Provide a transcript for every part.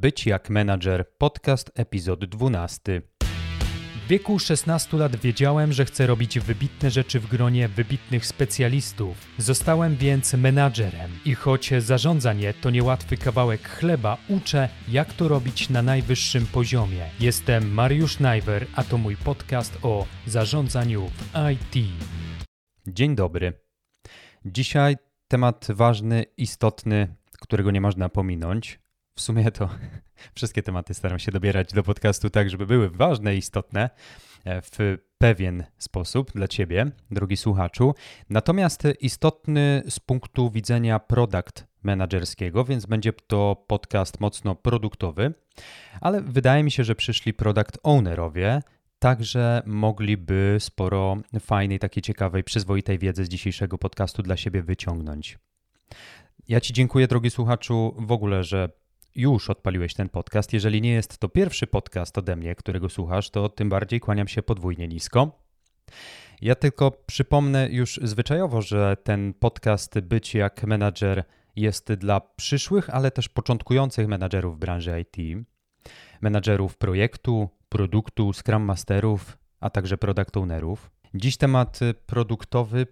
Być jak menadżer, podcast, epizod 12. W wieku 16 lat wiedziałem, że chcę robić wybitne rzeczy w gronie wybitnych specjalistów. Zostałem więc menadżerem i choć zarządzanie to niełatwy kawałek chleba, uczę, jak to robić na najwyższym poziomie. Jestem Mariusz Najwer, a to mój podcast o zarządzaniu w IT. Dzień dobry. Dzisiaj temat ważny, istotny, którego nie można pominąć. W sumie to wszystkie tematy staram się dobierać do podcastu tak, żeby były ważne i istotne e, w pewien sposób dla Ciebie, drogi słuchaczu. Natomiast istotny z punktu widzenia product menedżerskiego, więc będzie to podcast mocno produktowy, ale wydaje mi się, że przyszli product ownerowie także mogliby sporo fajnej, takiej ciekawej, przyzwoitej wiedzy z dzisiejszego podcastu dla siebie wyciągnąć. Ja Ci dziękuję, drogi słuchaczu, w ogóle, że już odpaliłeś ten podcast. Jeżeli nie jest to pierwszy podcast ode mnie, którego słuchasz, to tym bardziej kłaniam się podwójnie nisko. Ja tylko przypomnę już zwyczajowo, że ten podcast Być jak menadżer jest dla przyszłych, ale też początkujących menadżerów branży IT, menadżerów projektu, produktu, Scrum Masterów, a także Product Ownerów. Dziś temat produktowy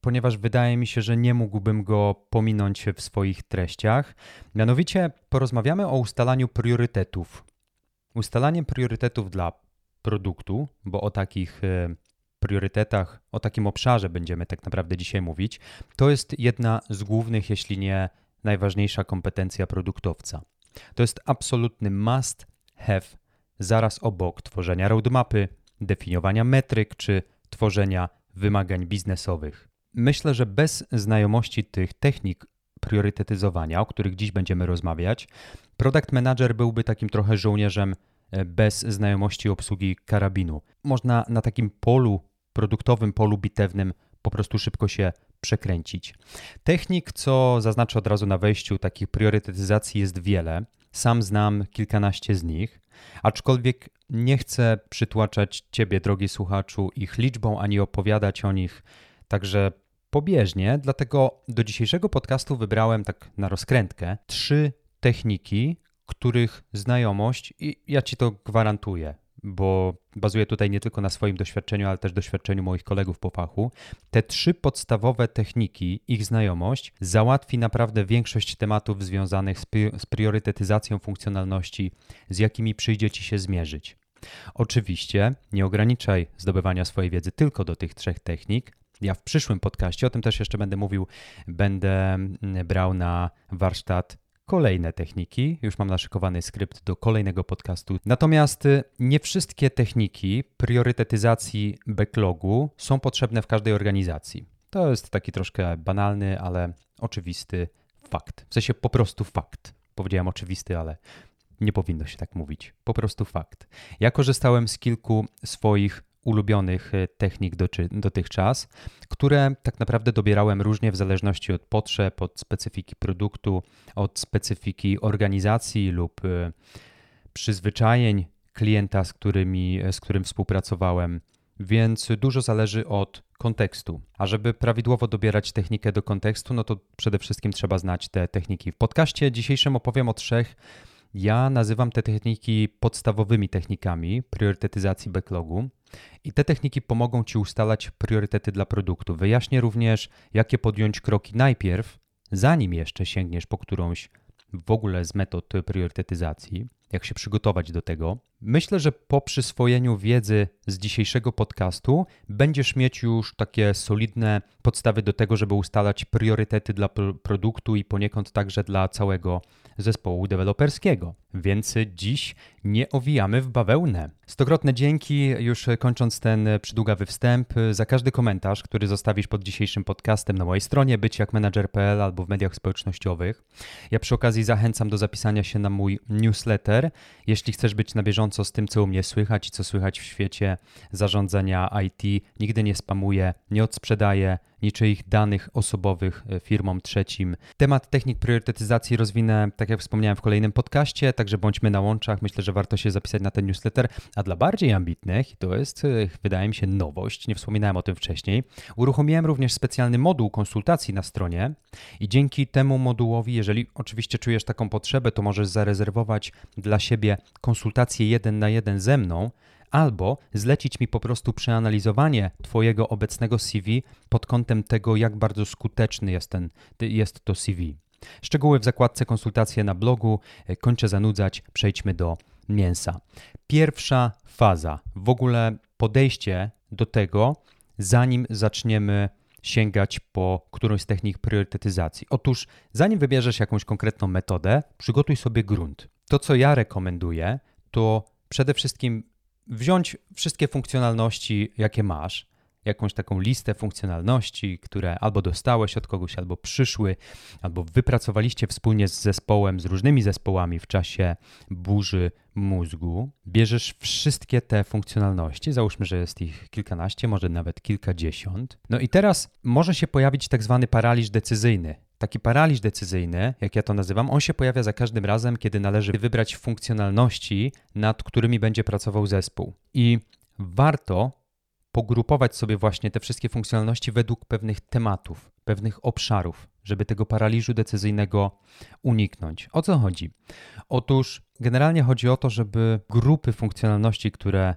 ponieważ wydaje mi się, że nie mógłbym go pominąć w swoich treściach. Mianowicie porozmawiamy o ustalaniu priorytetów. Ustalanie priorytetów dla produktu, bo o takich e, priorytetach, o takim obszarze będziemy tak naprawdę dzisiaj mówić, to jest jedna z głównych, jeśli nie najważniejsza kompetencja produktowca. To jest absolutny must have zaraz obok tworzenia roadmapy, definiowania metryk czy tworzenia wymagań biznesowych. Myślę, że bez znajomości tych technik priorytetyzowania, o których dziś będziemy rozmawiać, product manager byłby takim trochę żołnierzem e, bez znajomości obsługi karabinu. Można na takim polu produktowym, polu bitewnym po prostu szybko się przekręcić. Technik, co zaznaczę od razu na wejściu, takich priorytetyzacji jest wiele. Sam znam kilkanaście z nich, aczkolwiek nie chcę przytłaczać Ciebie, drogi słuchaczu, ich liczbą ani opowiadać o nich Także pobieżnie, dlatego do dzisiejszego podcastu wybrałem tak na rozkrętkę trzy techniki, których znajomość, i ja ci to gwarantuję, bo bazuję tutaj nie tylko na swoim doświadczeniu, ale też doświadczeniu moich kolegów po fachu. Te trzy podstawowe techniki, ich znajomość załatwi naprawdę większość tematów związanych z, priorytetyzacją funkcjonalności, z jakimi przyjdzie ci się zmierzyć. Oczywiście nie ograniczaj zdobywania swojej wiedzy tylko do tych trzech technik, ja w przyszłym podcaście, o tym też jeszcze będę mówił, będę mm, brał na warsztat kolejne techniki. Już mam naszykowany skrypt do kolejnego podcastu. Natomiast y, nie wszystkie techniki priorytetyzacji backlogu są potrzebne w każdej organizacji. To jest taki troszkę banalny, ale oczywisty fakt. W sensie po prostu fakt. Powiedziałem oczywisty, ale nie powinno się tak mówić. Po prostu fakt. Ja korzystałem z kilku swoich ulubionych e, technik dotychczas, które tak naprawdę dobierałem różnie w zależności od potrzeb, od specyfiki produktu, od specyfiki organizacji lub e, przyzwyczajeń klienta, z, którymi, z którym współpracowałem. Więc dużo zależy od kontekstu. A żeby prawidłowo dobierać technikę do kontekstu, no to przede wszystkim trzeba znać te techniki. W podcaście dzisiejszym opowiem o trzech ja nazywam te techniki podstawowymi technikami priorytetyzacji backlogu i te techniki pomogą Ci ustalać priorytety dla produktu. Wyjaśnię również, jakie podjąć kroki najpierw, zanim jeszcze sięgniesz po którąś w ogóle z metod priorytetyzacji, jak się przygotować do tego. Myślę, że po przyswojeniu wiedzy z dzisiejszego podcastu będziesz mieć już takie solidne podstawy do tego, żeby ustalać priorytety dla produktu i poniekąd także dla całego zespołu deweloperskiego. Więc dziś nie owijamy w bawełnę. Stokrotne dzięki, już kończąc ten przydługawy wstęp, za każdy komentarz, który zostawisz pod dzisiejszym podcastem na mojej stronie byćjakmenadżer.pl albo w mediach społecznościowych. Ja przy okazji zachęcam do zapisania się na mój newsletter. Jeśli chcesz być na bieżąco z tym, co u mnie słychać i co słychać w świecie zarządzania IT, nigdy nie spamuję, nie odsprzedaję, niczyich danych osobowych e, firmom trzecim. Temat technik priorytetyzacji rozwinę, tak jak wspomniałem w kolejnym podcaście, także bądźmy na łączach. Myślę, że warto się zapisać na ten newsletter. A dla bardziej ambitnych, to jest, e, wydaje mi się, nowość, nie wspominałem o tym wcześniej, uruchomiłem również specjalny moduł konsultacji na stronie i dzięki temu modułowi, jeżeli oczywiście czujesz taką potrzebę, to możesz zarezerwować dla siebie konsultację jeden na jeden ze mną, albo zlecić mi po prostu przeanalizowanie Twojego obecnego CV pod kątem tego, jak bardzo skuteczny jest, ten, jest to CV. Szczegóły w zakładce konsultacje na blogu. E, kończę zanudzać, przejdźmy do mięsa. Pierwsza faza, w ogóle podejście do tego, zanim zaczniemy sięgać po którąś z technik priorytetyzacji. Otóż, zanim wybierzesz jakąś konkretną metodę, przygotuj sobie grunt. To, co ja rekomenduję, to przede wszystkim wziąć wszystkie funkcjonalności, jakie masz, jakąś taką listę funkcjonalności, które albo dostałeś od kogoś, albo przyszły, albo wypracowaliście wspólnie z zespołem, z różnymi zespołami w czasie burzy mózgu. Bierzesz wszystkie te funkcjonalności, załóżmy, że jest ich kilkanaście, może nawet kilkadziesiąt. No i teraz może się pojawić tak zwany paraliż decyzyjny. Taki paraliż decyzyjny, jak ja to nazywam, on się pojawia za każdym razem, kiedy należy wybrać funkcjonalności, nad którymi będzie pracował zespół. I warto pogrupować sobie właśnie te wszystkie funkcjonalności według pewnych tematów, pewnych obszarów, żeby tego paraliżu decyzyjnego uniknąć. O co chodzi? Otóż generalnie chodzi o to, żeby grupy funkcjonalności, które,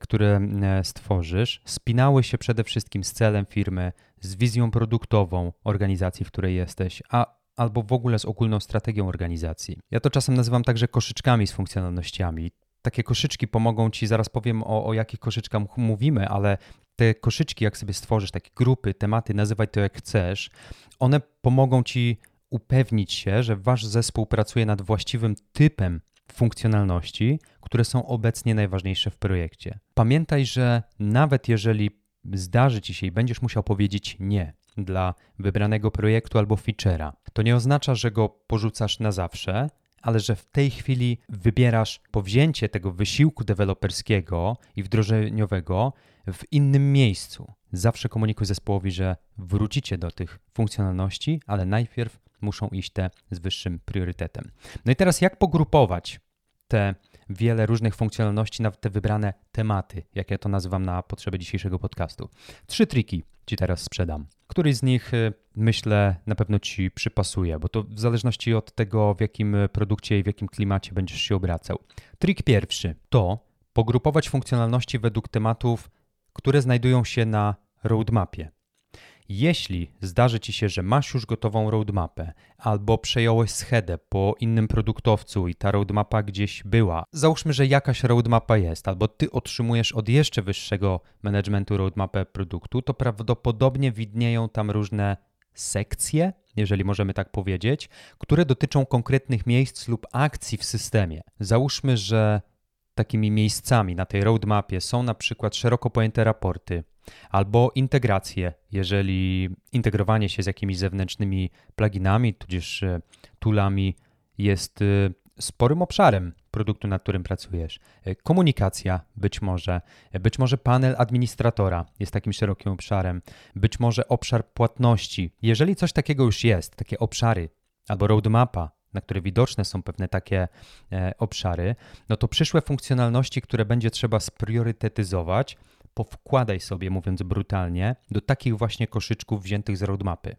które e, stworzysz, spinały się przede wszystkim z celem firmy, z wizją produktową organizacji, w której jesteś, a albo w ogóle z ogólną strategią organizacji. Ja to czasem nazywam także koszyczkami z funkcjonalnościami takie koszyczki pomogą ci, zaraz powiem o, o jakich koszyczkach mówimy, ale te koszyczki, jak sobie stworzysz, takie grupy, tematy, nazywaj to jak chcesz, one pomogą ci upewnić się, że wasz zespół pracuje nad właściwym typem funkcjonalności, które są obecnie najważniejsze w projekcie. Pamiętaj, że nawet jeżeli zdarzy ci się i będziesz musiał powiedzieć nie dla wybranego projektu albo feature'a, to nie oznacza, że go porzucasz na zawsze, ale że w tej chwili wybierasz powzięcie tego wysiłku deweloperskiego i wdrożeniowego w innym miejscu. Zawsze komunikuj zespołowi, że wrócicie do tych funkcjonalności, ale najpierw muszą iść te z wyższym priorytetem. No i teraz jak pogrupować te wiele różnych funkcjonalności na te wybrane tematy, jak ja to nazywam na potrzeby dzisiejszego podcastu. Trzy triki Ci teraz sprzedam. Któryś z nich y, myślę na pewno Ci przypasuje, bo to w zależności od tego, w jakim produkcie i w jakim klimacie będziesz się obracał. Trik pierwszy to pogrupować funkcjonalności według tematów, które znajdują się na roadmapie. Jeśli zdarzy Ci się, że masz już gotową roadmapę albo przejąłeś schedę po innym produktowcu i ta roadmapa gdzieś była, załóżmy, że jakaś roadmapa jest, albo Ty otrzymujesz od jeszcze wyższego managementu roadmapę produktu, to prawdopodobnie widnieją tam różne sekcje, jeżeli możemy tak powiedzieć, które dotyczą konkretnych miejsc lub akcji w systemie. Załóżmy, że takimi miejscami na tej roadmapie są na przykład szeroko pojęte raporty, albo integracje, jeżeli integrowanie się z jakimiś zewnętrznymi pluginami, tudzież e, toolami jest e, sporym obszarem produktu, nad którym pracujesz. E, komunikacja być może, być może panel administratora jest takim szerokim obszarem, być może obszar płatności. Jeżeli coś takiego już jest, takie obszary albo roadmapa, na które widoczne są pewne takie obszary, no to przyszłe funkcjonalności, które będzie trzeba spriorytetyzować, powkładaj sobie, mówiąc brutalnie, do takich właśnie koszyczków wziętych z roadmapy.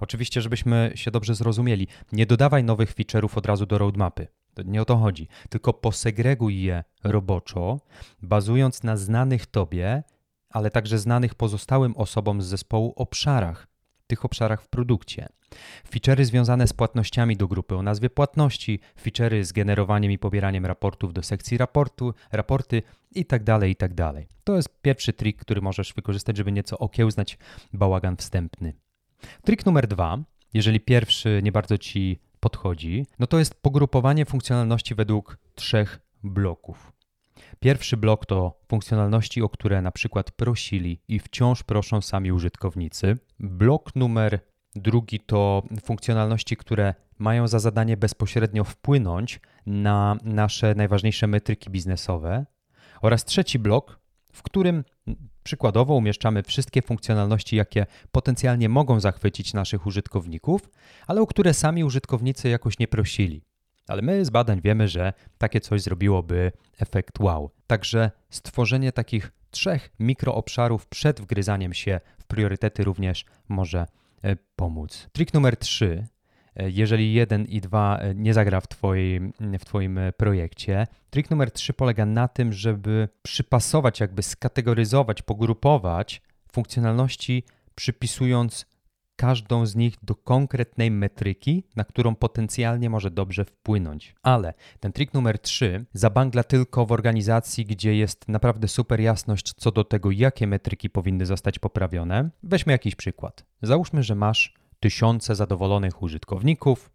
Oczywiście, żebyśmy się dobrze zrozumieli, nie dodawaj nowych feature'ów od razu do roadmapy. Nie o to chodzi, tylko posegreguj je roboczo, bazując na znanych tobie, ale także znanych pozostałym osobom z zespołu obszarach, tych obszarach w produkcie. Feature'y związane z płatnościami do grupy o nazwie płatności, feature'y z generowaniem i pobieraniem raportów do sekcji raportu, raporty itd., tak itd. Tak to jest pierwszy trik, który możesz wykorzystać, żeby nieco okiełznać bałagan wstępny. Trik numer dwa, jeżeli pierwszy nie bardzo Ci podchodzi, no to jest pogrupowanie funkcjonalności według trzech bloków. Pierwszy blok to funkcjonalności, o które na przykład prosili i wciąż proszą sami użytkownicy. Blok numer drugi to funkcjonalności, które mają za zadanie bezpośrednio wpłynąć na nasze najważniejsze metryki biznesowe. Oraz trzeci blok w którym przykładowo umieszczamy wszystkie funkcjonalności, jakie potencjalnie mogą zachwycić naszych użytkowników, ale o które sami użytkownicy jakoś nie prosili. Ale my z badań wiemy, że takie coś zrobiłoby efekt wow. Także stworzenie takich trzech mikroobszarów przed wgryzaniem się w priorytety również może e, pomóc. Trik numer trzy E, jeżeli jeden i dwa e, nie zagra w, twojej, w Twoim projekcie. Trik numer trzy polega na tym, żeby przypasować, jakby skategoryzować, pogrupować funkcjonalności, przypisując każdą z nich do konkretnej metryki, na którą potencjalnie może dobrze wpłynąć. Ale ten trik numer 3 zabangla tylko w organizacji, gdzie jest naprawdę super jasność co do tego, jakie metryki powinny zostać poprawione. Weźmy jakiś przykład. Załóżmy, że masz tysiące zadowolonych użytkowników,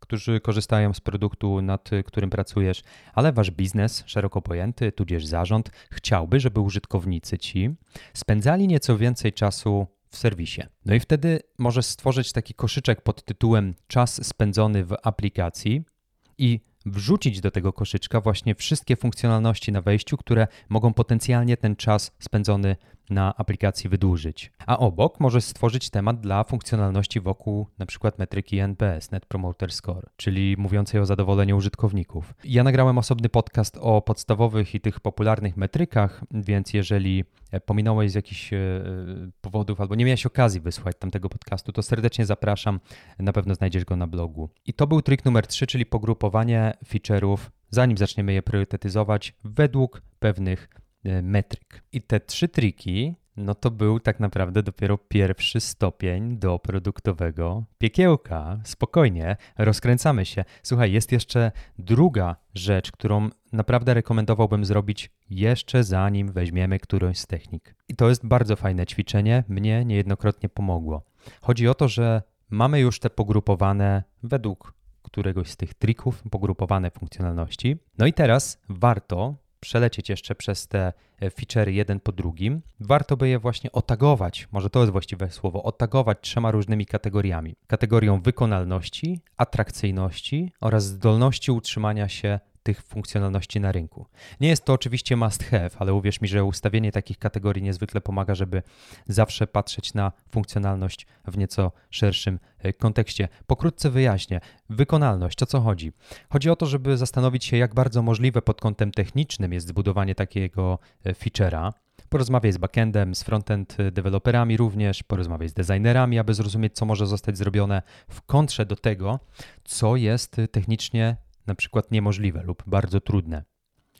którzy korzystają z produktu, nad którym pracujesz, ale wasz biznes, szeroko pojęty, tudzież zarząd, chciałby, żeby użytkownicy ci spędzali nieco więcej czasu w serwisie. No i wtedy możesz stworzyć taki koszyczek pod tytułem czas spędzony w aplikacji i wrzucić do tego koszyczka właśnie wszystkie funkcjonalności na wejściu, które mogą potencjalnie ten czas spędzony na aplikacji wydłużyć. A obok możesz stworzyć temat dla funkcjonalności wokół np. metryki NPS, Net Promoter Score, czyli mówiącej o zadowoleniu użytkowników. Ja nagrałem osobny podcast o podstawowych i tych popularnych metrykach, więc jeżeli pominąłeś z jakichś e, powodów albo nie miałeś okazji wysłuchać tamtego podcastu, to serdecznie zapraszam. Na pewno znajdziesz go na blogu. I to był trik numer 3, czyli pogrupowanie feature'ów, zanim zaczniemy je priorytetyzować według pewnych E, metryk. I te trzy triki, no to był tak naprawdę dopiero pierwszy stopień do produktowego piekiełka. Spokojnie, rozkręcamy się. Słuchaj, jest jeszcze druga rzecz, którą naprawdę rekomendowałbym zrobić jeszcze zanim weźmiemy którąś z technik. I to jest bardzo fajne ćwiczenie, mnie niejednokrotnie pomogło. Chodzi o to, że mamy już te pogrupowane według któregoś z tych trików, pogrupowane funkcjonalności. No i teraz warto przelecieć jeszcze przez te e, featurey jeden po drugim, warto by je właśnie otagować, może to jest właściwe słowo, otagować trzema różnymi kategoriami. Kategorią wykonalności, atrakcyjności oraz zdolności utrzymania się tych funkcjonalności na rynku. Nie jest to oczywiście must have, ale uwierz mi, że ustawienie takich kategorii niezwykle pomaga, żeby zawsze patrzeć na funkcjonalność w nieco szerszym e, kontekście. Pokrótce wyjaśnię. Wykonalność, o co chodzi? Chodzi o to, żeby zastanowić się, jak bardzo możliwe pod kątem technicznym jest zbudowanie takiego e, feature'a, porozmawiaj z backendem, z frontend deweloperami również, porozmawiaj z designerami, aby zrozumieć, co może zostać zrobione w kontrze do tego, co jest technicznie na przykład niemożliwe lub bardzo trudne.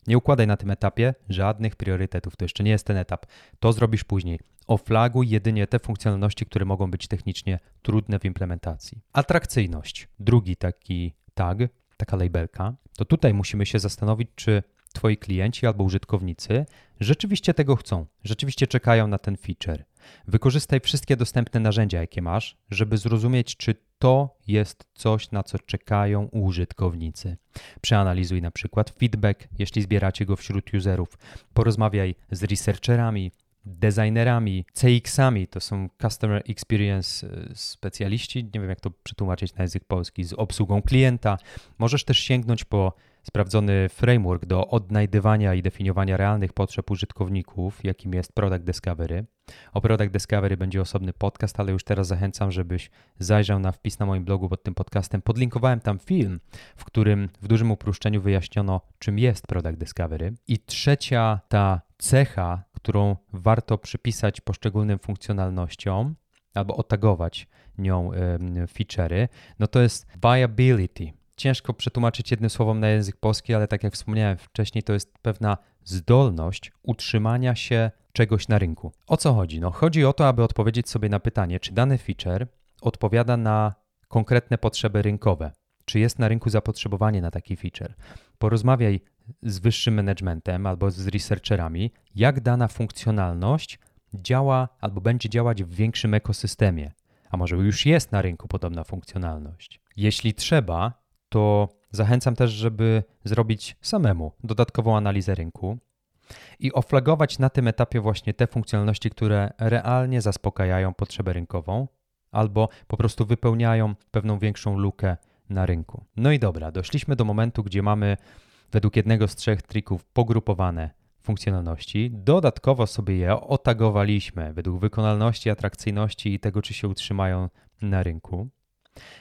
Nie układaj na tym etapie żadnych priorytetów, to jeszcze nie jest ten etap. To zrobisz później. Oflaguj jedynie te funkcjonalności, które mogą być technicznie trudne w implementacji. Atrakcyjność. Drugi taki tag, taka labelka, to tutaj musimy się zastanowić, czy Twoi klienci albo użytkownicy rzeczywiście tego chcą, rzeczywiście czekają na ten feature. Wykorzystaj wszystkie dostępne narzędzia, jakie masz, żeby zrozumieć, czy to jest coś, na co czekają użytkownicy. Przeanalizuj na przykład feedback, jeśli zbieracie go wśród userów. Porozmawiaj z researcherami, designerami, CX-ami, to są Customer Experience e, specjaliści, nie wiem jak to przetłumaczyć na język polski, z obsługą klienta. Możesz też sięgnąć po sprawdzony framework do odnajdywania i definiowania realnych potrzeb użytkowników, jakim jest Product Discovery. O Product Discovery będzie osobny podcast, ale już teraz zachęcam, żebyś zajrzał na wpis na moim blogu pod tym podcastem. Podlinkowałem tam film, w którym w dużym uproszczeniu wyjaśniono, czym jest Product Discovery. I trzecia ta cecha, którą warto przypisać poszczególnym funkcjonalnościom, albo otagować nią feature'y, no to jest viability ciężko przetłumaczyć jednym słowem na język polski, ale tak jak wspomniałem wcześniej, to jest pewna zdolność utrzymania się czegoś na rynku. O co chodzi? No, chodzi o to, aby odpowiedzieć sobie na pytanie, czy dany feature odpowiada na konkretne potrzeby rynkowe. Czy jest na rynku zapotrzebowanie na taki feature? Porozmawiaj z wyższym managementem albo z researcherami, jak dana funkcjonalność działa albo będzie działać w większym ekosystemie. A może już jest na rynku podobna funkcjonalność? Jeśli trzeba, to zachęcam też, żeby zrobić samemu dodatkową analizę rynku i oflagować na tym etapie właśnie te funkcjonalności, które realnie zaspokajają potrzebę rynkową albo po prostu wypełniają pewną większą lukę na rynku. No i dobra, doszliśmy do momentu, gdzie mamy według jednego z trzech trików pogrupowane funkcjonalności. Dodatkowo sobie je otagowaliśmy według wykonalności, atrakcyjności i tego, czy się utrzymają na rynku.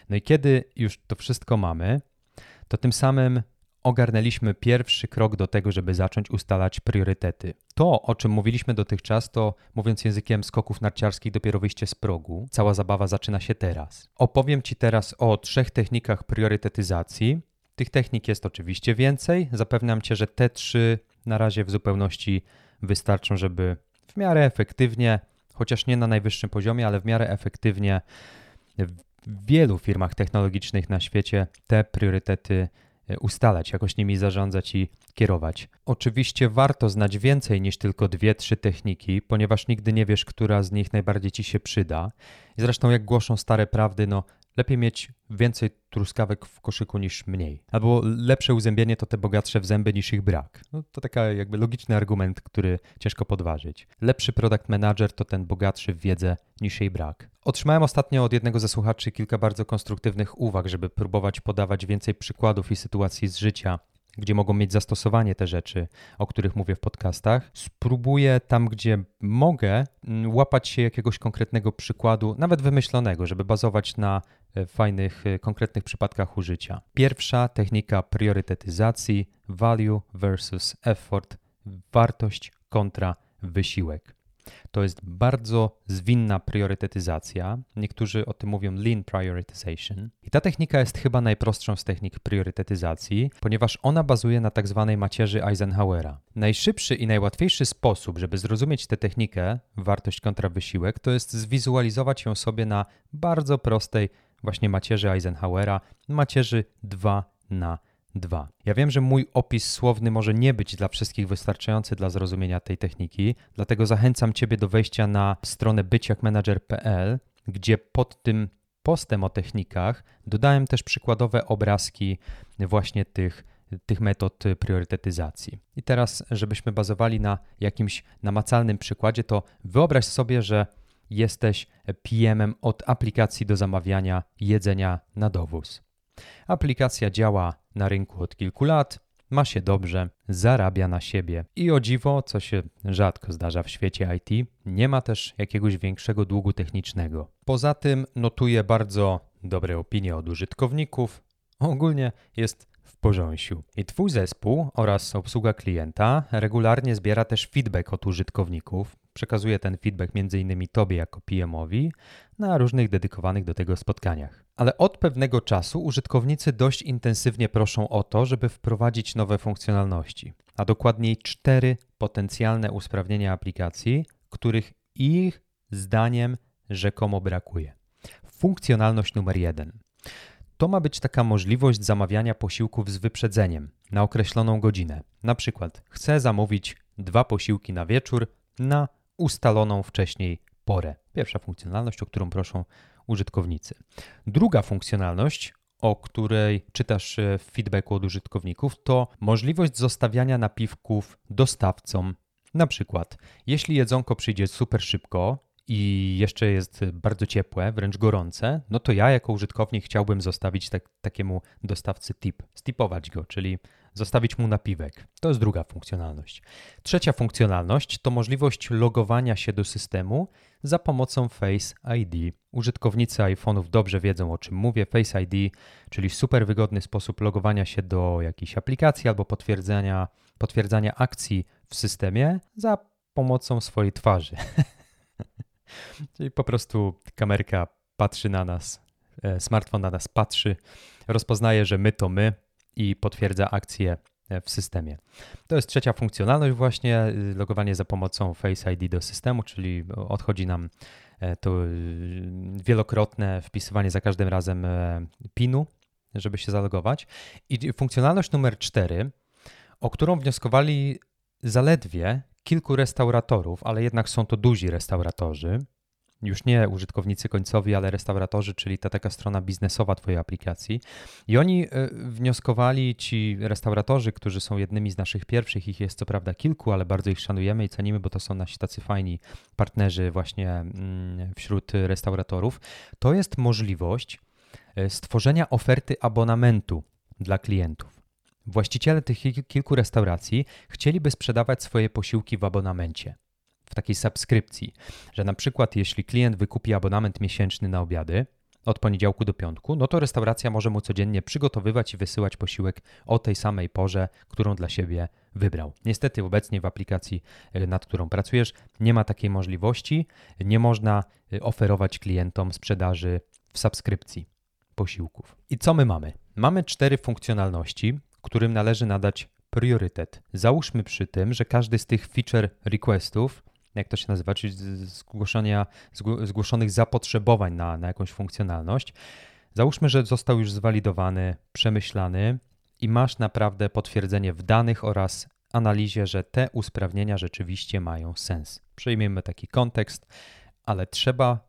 No i kiedy już to wszystko mamy, to tym samym ogarnęliśmy pierwszy krok do tego, żeby zacząć ustalać priorytety. To, o czym mówiliśmy dotychczas, to mówiąc językiem skoków narciarskich, dopiero wyjście z progu. Cała zabawa zaczyna się teraz. Opowiem Ci teraz o trzech technikach priorytetyzacji. Tych technik jest oczywiście więcej. Zapewniam Cię, że te trzy na razie w zupełności wystarczą, żeby w miarę efektywnie, chociaż nie na najwyższym poziomie, ale w miarę efektywnie w wielu firmach technologicznych na świecie te priorytety e, ustalać, jakoś nimi zarządzać i kierować. Oczywiście warto znać więcej niż tylko dwie, trzy techniki, ponieważ nigdy nie wiesz, która z nich najbardziej ci się przyda. Zresztą, jak głoszą stare prawdy, no lepiej mieć więcej truskawek w koszyku niż mniej. Albo lepsze uzębienie to te bogatsze w zęby niż ich brak. No, to taka jakby logiczny argument, który ciężko podważyć. Lepszy product manager to ten bogatszy w wiedzę niż jej brak. Otrzymałem ostatnio od jednego ze słuchaczy kilka bardzo konstruktywnych uwag, żeby próbować podawać więcej przykładów i sytuacji z życia, gdzie mogą mieć zastosowanie te rzeczy, o których mówię w podcastach. Spróbuję tam, gdzie mogę, mm, łapać się jakiegoś konkretnego przykładu, nawet wymyślonego, żeby bazować na e, fajnych, e, konkretnych przypadkach użycia. Pierwsza technika priorytetyzacji value versus effort, wartość kontra wysiłek. To jest bardzo zwinna priorytetyzacja. Niektórzy o tym mówią lean prioritization. I ta technika jest chyba najprostszą z technik priorytetyzacji, ponieważ ona bazuje na tak zwanej macierzy Eisenhowera. Najszybszy i najłatwiejszy sposób, żeby zrozumieć tę technikę, wartość kontra wysiłek, to jest zwizualizować ją sobie na bardzo prostej właśnie macierzy Eisenhowera, macierzy 2 na 2. Ja wiem, że mój opis słowny może nie być dla wszystkich wystarczający dla zrozumienia tej techniki, dlatego zachęcam Ciebie do wejścia na stronę byciakmanager.pl, gdzie pod tym postem o technikach dodałem też przykładowe obrazki właśnie tych, tych metod priorytetyzacji. I teraz, żebyśmy bazowali na jakimś namacalnym przykładzie, to wyobraź sobie, że jesteś PM-em od aplikacji do zamawiania jedzenia na dowóz. Aplikacja działa na rynku od kilku lat, ma się dobrze, zarabia na siebie i o dziwo, co się rzadko zdarza w świecie IT, nie ma też jakiegoś większego długu technicznego. Poza tym notuje bardzo dobre opinie od użytkowników. Ogólnie jest w porządku. I Twój zespół oraz obsługa klienta regularnie zbiera też feedback od użytkowników. Przekazuje ten feedback m.in. Tobie jako PM-owi na różnych dedykowanych do tego spotkaniach. Ale od pewnego czasu użytkownicy dość intensywnie proszą o to, żeby wprowadzić nowe funkcjonalności, a dokładniej cztery potencjalne usprawnienia aplikacji, których ich zdaniem rzekomo brakuje. Funkcjonalność numer jeden. To ma być taka możliwość zamawiania posiłków z wyprzedzeniem na określoną godzinę. Na przykład chcę zamówić dwa posiłki na wieczór na ustaloną wcześniej porę. Pierwsza funkcjonalność, o którą proszą użytkownicy. Druga funkcjonalność, o której czytasz w feedbacku od użytkowników, to możliwość zostawiania napiwków dostawcom. Na przykład, jeśli jedzonko przyjdzie super szybko, i jeszcze jest bardzo ciepłe, wręcz gorące, no to ja jako użytkownik chciałbym zostawić tak, takiemu dostawcy tip, stipować go, czyli zostawić mu napiwek. To jest druga funkcjonalność. Trzecia funkcjonalność to możliwość logowania się do systemu za pomocą Face ID. Użytkownicy iPhone'ów dobrze wiedzą o czym mówię. Face ID, czyli super wygodny sposób logowania się do jakiejś aplikacji albo potwierdzenia, potwierdzania akcji w systemie za pomocą swojej twarzy. Czyli po prostu kamerka patrzy na nas, e, smartfon na nas patrzy, rozpoznaje, że my to my i potwierdza akcję e, w systemie. To jest trzecia funkcjonalność właśnie, y, logowanie za pomocą Face ID do systemu, czyli odchodzi nam e, to y, wielokrotne wpisywanie za każdym razem PIN-u, żeby się zalogować. I funkcjonalność numer cztery, o którą wnioskowali zaledwie kilku restauratorów, ale jednak są to duzi restauratorzy, już nie użytkownicy końcowi, ale restauratorzy, czyli ta taka strona biznesowa Twojej aplikacji. I oni e, wnioskowali, ci restauratorzy, którzy są jednymi z naszych pierwszych, ich jest co prawda kilku, ale bardzo ich szanujemy i cenimy, bo to są nasi tacy fajni partnerzy właśnie mm, wśród restauratorów. To jest możliwość e, stworzenia oferty abonamentu dla klientów. Właściciele tych kilku restauracji chcieliby sprzedawać swoje posiłki w abonamencie, w takiej subskrypcji, że na przykład jeśli klient wykupi abonament miesięczny na obiady, od poniedziałku do piątku, no to restauracja może mu codziennie przygotowywać i wysyłać posiłek o tej samej porze, którą dla siebie wybrał. Niestety obecnie w aplikacji, e, nad którą pracujesz, nie ma takiej możliwości. Nie można e, oferować klientom sprzedaży w subskrypcji posiłków. I co my mamy? Mamy cztery funkcjonalności, którym należy nadać priorytet. Załóżmy przy tym, że każdy z tych feature requestów jak to się nazywa, czyli zgłoszenia, zgłoszonych zapotrzebowań na, na jakąś funkcjonalność. Załóżmy, że został już zwalidowany, przemyślany i masz naprawdę potwierdzenie w danych oraz analizie, że te usprawnienia rzeczywiście mają sens. Przyjmijmy taki kontekst, ale trzeba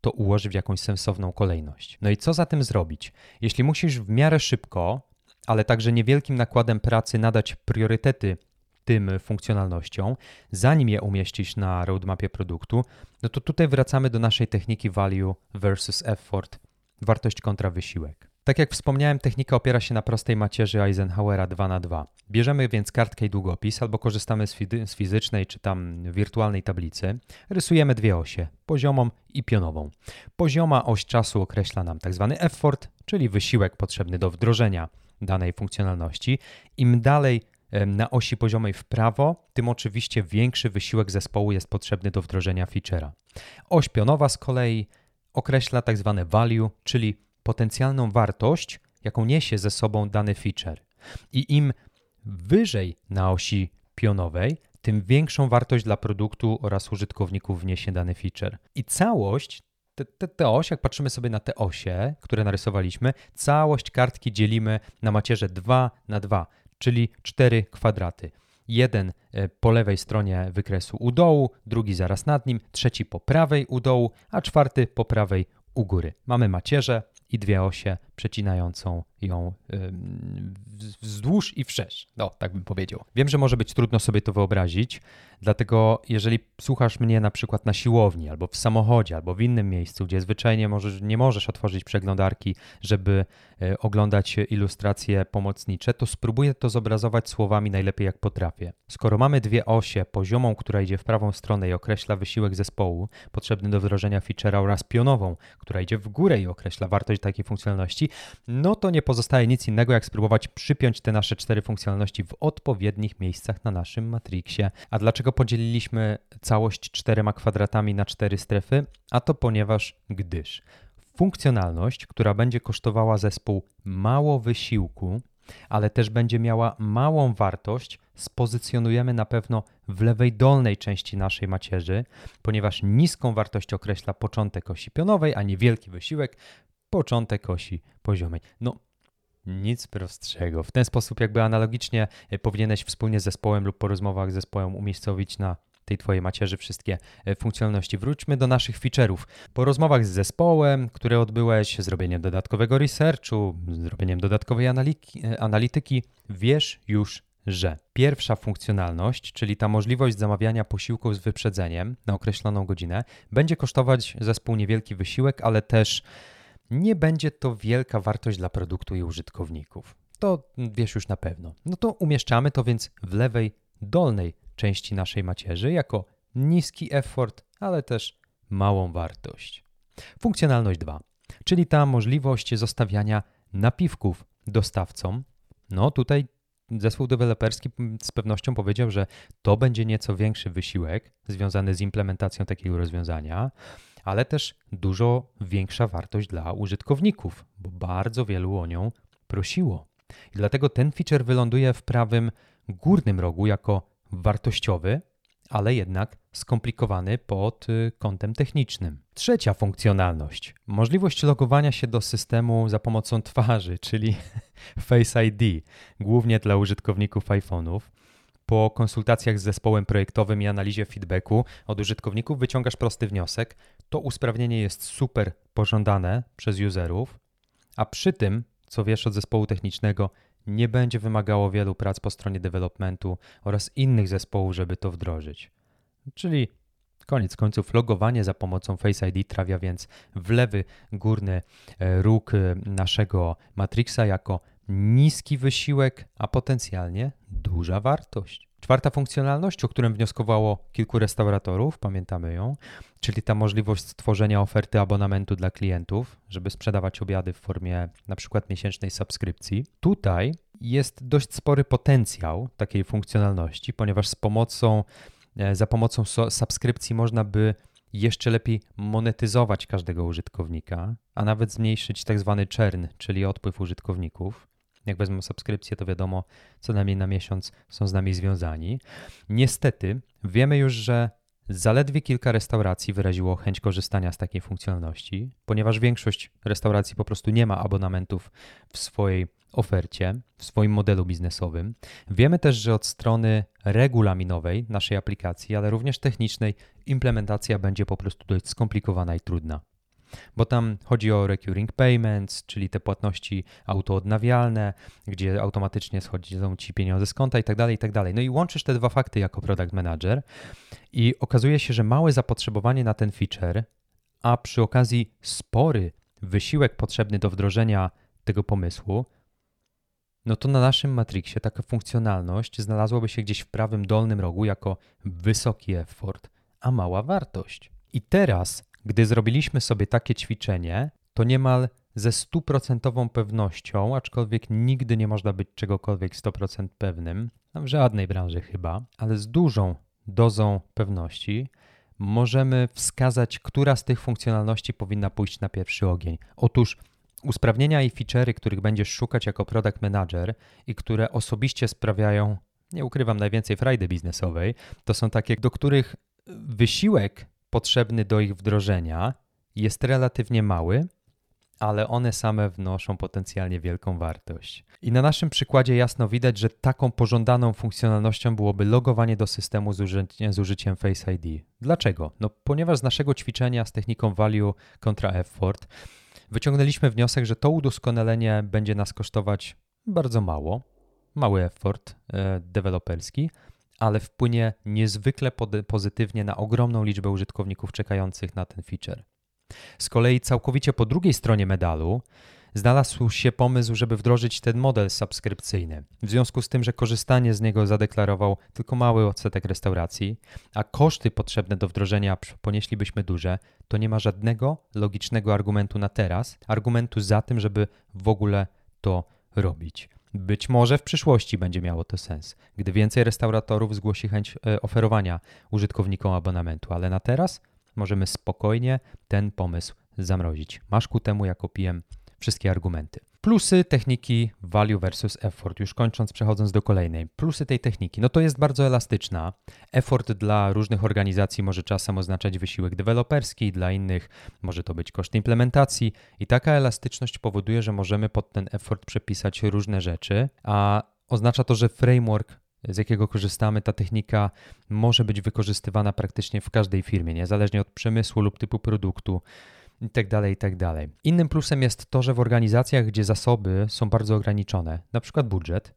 to ułożyć w jakąś sensowną kolejność. No i co za tym zrobić? Jeśli musisz w miarę szybko, ale także niewielkim nakładem pracy nadać priorytety tym funkcjonalnością, zanim je umieścić na roadmapie produktu, no to tutaj wracamy do naszej techniki value versus effort, wartość kontra wysiłek. Tak jak wspomniałem, technika opiera się na prostej macierzy Eisenhowera 2 na 2 Bierzemy więc kartkę i długopis albo korzystamy z, z fizycznej czy tam wirtualnej tablicy. Rysujemy dwie osie, poziomą i pionową. Pozioma oś czasu określa nam tzw. Tak effort, czyli wysiłek potrzebny do wdrożenia danej funkcjonalności. Im dalej na osi poziomej w prawo, tym oczywiście większy wysiłek zespołu jest potrzebny do wdrożenia feature'a. Oś pionowa z kolei określa tak zwane value, czyli potencjalną wartość, jaką niesie ze sobą dany feature. I im wyżej na osi pionowej, tym większą wartość dla produktu oraz użytkowników wniesie dany feature. I całość, te, te, te oś, jak patrzymy sobie na te osie, które narysowaliśmy, całość kartki dzielimy na macierze 2 na 2 czyli cztery kwadraty. Jeden e, po lewej stronie wykresu u dołu, drugi zaraz nad nim, trzeci po prawej u dołu, a czwarty po prawej u góry. Mamy macierzę i dwie osie przecinającą ją wzdłuż i wszerz. No, tak bym powiedział. Wiem, że może być trudno sobie to wyobrazić, dlatego jeżeli słuchasz mnie na przykład na siłowni, albo w samochodzie, albo w innym miejscu, gdzie zwyczajnie możesz, nie możesz otworzyć przeglądarki, żeby e, oglądać ilustracje pomocnicze, to spróbuję to zobrazować słowami najlepiej jak potrafię. Skoro mamy dwie osie, poziomą, która idzie w prawą stronę i określa wysiłek zespołu potrzebny do wdrożenia feature'a oraz pionową, która idzie w górę i określa wartość takiej funkcjonalności, no to nie nic innego, jak spróbować przypiąć te nasze cztery funkcjonalności w odpowiednich miejscach na naszym Matrixie. A dlaczego podzieliliśmy całość czterema kwadratami na cztery strefy? A to ponieważ, gdyż funkcjonalność, która będzie kosztowała zespół mało wysiłku, ale też będzie miała małą wartość, spozycjonujemy na pewno w lewej dolnej części naszej macierzy, ponieważ niską wartość określa początek osi pionowej, a niewielki wysiłek początek osi poziomej. No, nic prostszego. W ten sposób, jakby analogicznie e, powinieneś wspólnie z zespołem lub po rozmowach z zespołem umiejscowić na tej twojej macierzy wszystkie e, funkcjonalności. Wróćmy do naszych feature'ów. Po rozmowach z zespołem, które odbyłeś, zrobieniem dodatkowego researchu, zrobieniem dodatkowej e, analityki, wiesz już, że pierwsza funkcjonalność, czyli ta możliwość zamawiania posiłków z wyprzedzeniem na określoną godzinę, będzie kosztować zespół niewielki wysiłek, ale też nie będzie to wielka wartość dla produktu i użytkowników. To wiesz już na pewno. No to umieszczamy to więc w lewej dolnej części naszej macierzy jako niski effort, ale też małą wartość. Funkcjonalność 2, czyli ta możliwość zostawiania napiwków dostawcom. No tutaj zespół deweloperski z pewnością powiedział, że to będzie nieco większy wysiłek związany z implementacją takiego rozwiązania ale też dużo większa wartość dla użytkowników, bo bardzo wielu o nią prosiło. I dlatego ten feature wyląduje w prawym górnym rogu jako wartościowy, ale jednak skomplikowany pod y, kątem technicznym. Trzecia funkcjonalność możliwość logowania się do systemu za pomocą twarzy, czyli Face ID, głównie dla użytkowników iPhone'ów. Po konsultacjach z zespołem projektowym i analizie feedbacku od użytkowników wyciągasz prosty wniosek. To usprawnienie jest super pożądane przez userów, a przy tym, co wiesz od zespołu technicznego, nie będzie wymagało wielu prac po stronie developmentu oraz innych zespołów, żeby to wdrożyć. Czyli Koniec końców logowanie za pomocą Face ID trafia więc w lewy górny e, róg e, naszego Matrixa jako niski wysiłek, a potencjalnie duża wartość. Czwarta funkcjonalność, o którą wnioskowało kilku restauratorów, pamiętamy ją, czyli ta możliwość stworzenia oferty abonamentu dla klientów, żeby sprzedawać obiady w formie na przykład miesięcznej subskrypcji. Tutaj jest dość spory potencjał takiej funkcjonalności, ponieważ z pomocą, e, za pomocą subskrypcji można by jeszcze lepiej monetyzować każdego użytkownika, a nawet zmniejszyć tak zwany czyli odpływ użytkowników. Jak wezmą subskrypcję, to wiadomo, co najmniej na miesiąc są z nami związani. Niestety, wiemy już, że zaledwie kilka restauracji wyraziło chęć korzystania z takiej funkcjonalności, ponieważ większość restauracji po prostu nie ma abonamentów w swojej ofercie, w swoim modelu biznesowym. Wiemy też, że od strony regulaminowej naszej aplikacji, ale również technicznej, implementacja będzie po prostu dość skomplikowana i trudna bo tam chodzi o recurring payments, czyli te płatności autoodnawialne, gdzie automatycznie schodzą ci pieniądze z konta i tak dalej, i tak dalej. No i łączysz te dwa fakty jako product manager i okazuje się, że małe zapotrzebowanie na ten feature, a przy okazji spory wysiłek potrzebny do wdrożenia tego pomysłu, no to na naszym Matrixie taka funkcjonalność znalazłaby się gdzieś w prawym dolnym rogu jako wysoki effort, a mała wartość. I teraz gdy zrobiliśmy sobie takie ćwiczenie, to niemal ze stuprocentową pewnością, aczkolwiek nigdy nie można być czegokolwiek 100% pewnym, w żadnej branży chyba, ale z dużą dozą pewności możemy wskazać, która z tych funkcjonalności powinna pójść na pierwszy ogień. Otóż usprawnienia i feature'y, których będziesz szukać jako product manager i które osobiście sprawiają, nie ukrywam, najwięcej frajdy biznesowej, to są takie, do których wysiłek potrzebny do ich wdrożenia jest relatywnie mały, ale one same wnoszą potencjalnie wielką wartość. I na naszym przykładzie jasno widać, że taką pożądaną funkcjonalnością byłoby logowanie do systemu z, uży z użyciem Face ID. Dlaczego? No, ponieważ z naszego ćwiczenia z techniką value kontra effort wyciągnęliśmy wniosek, że to udoskonalenie będzie nas kosztować bardzo mało, mały effort e, deweloperski, ale wpłynie niezwykle pozytywnie na ogromną liczbę użytkowników czekających na ten feature. Z kolei całkowicie po drugiej stronie medalu znalazł się pomysł, żeby wdrożyć ten model subskrypcyjny. W związku z tym, że korzystanie z niego zadeklarował tylko mały odsetek restauracji, a koszty potrzebne do wdrożenia ponieślibyśmy duże, to nie ma żadnego logicznego argumentu na teraz, argumentu za tym, żeby w ogóle to robić. Być może w przyszłości będzie miało to sens, gdy więcej restauratorów zgłosi chęć e, oferowania użytkownikom abonamentu, ale na teraz możemy spokojnie ten pomysł zamrozić. Masz ku temu jako PM wszystkie argumenty. Plusy techniki value versus effort. Już kończąc, przechodząc do kolejnej. Plusy tej techniki. No to jest bardzo elastyczna. Effort dla różnych organizacji może czasem oznaczać wysiłek deweloperski, dla innych może to być koszt implementacji i taka elastyczność powoduje, że możemy pod ten effort przepisać różne rzeczy, a oznacza to, że framework z jakiego korzystamy, ta technika może być wykorzystywana praktycznie w każdej firmie, niezależnie od przemysłu lub typu produktu i tak dalej, i tak. Innym plusem jest to, że w organizacjach, gdzie zasoby są bardzo ograniczone, na przykład budżet,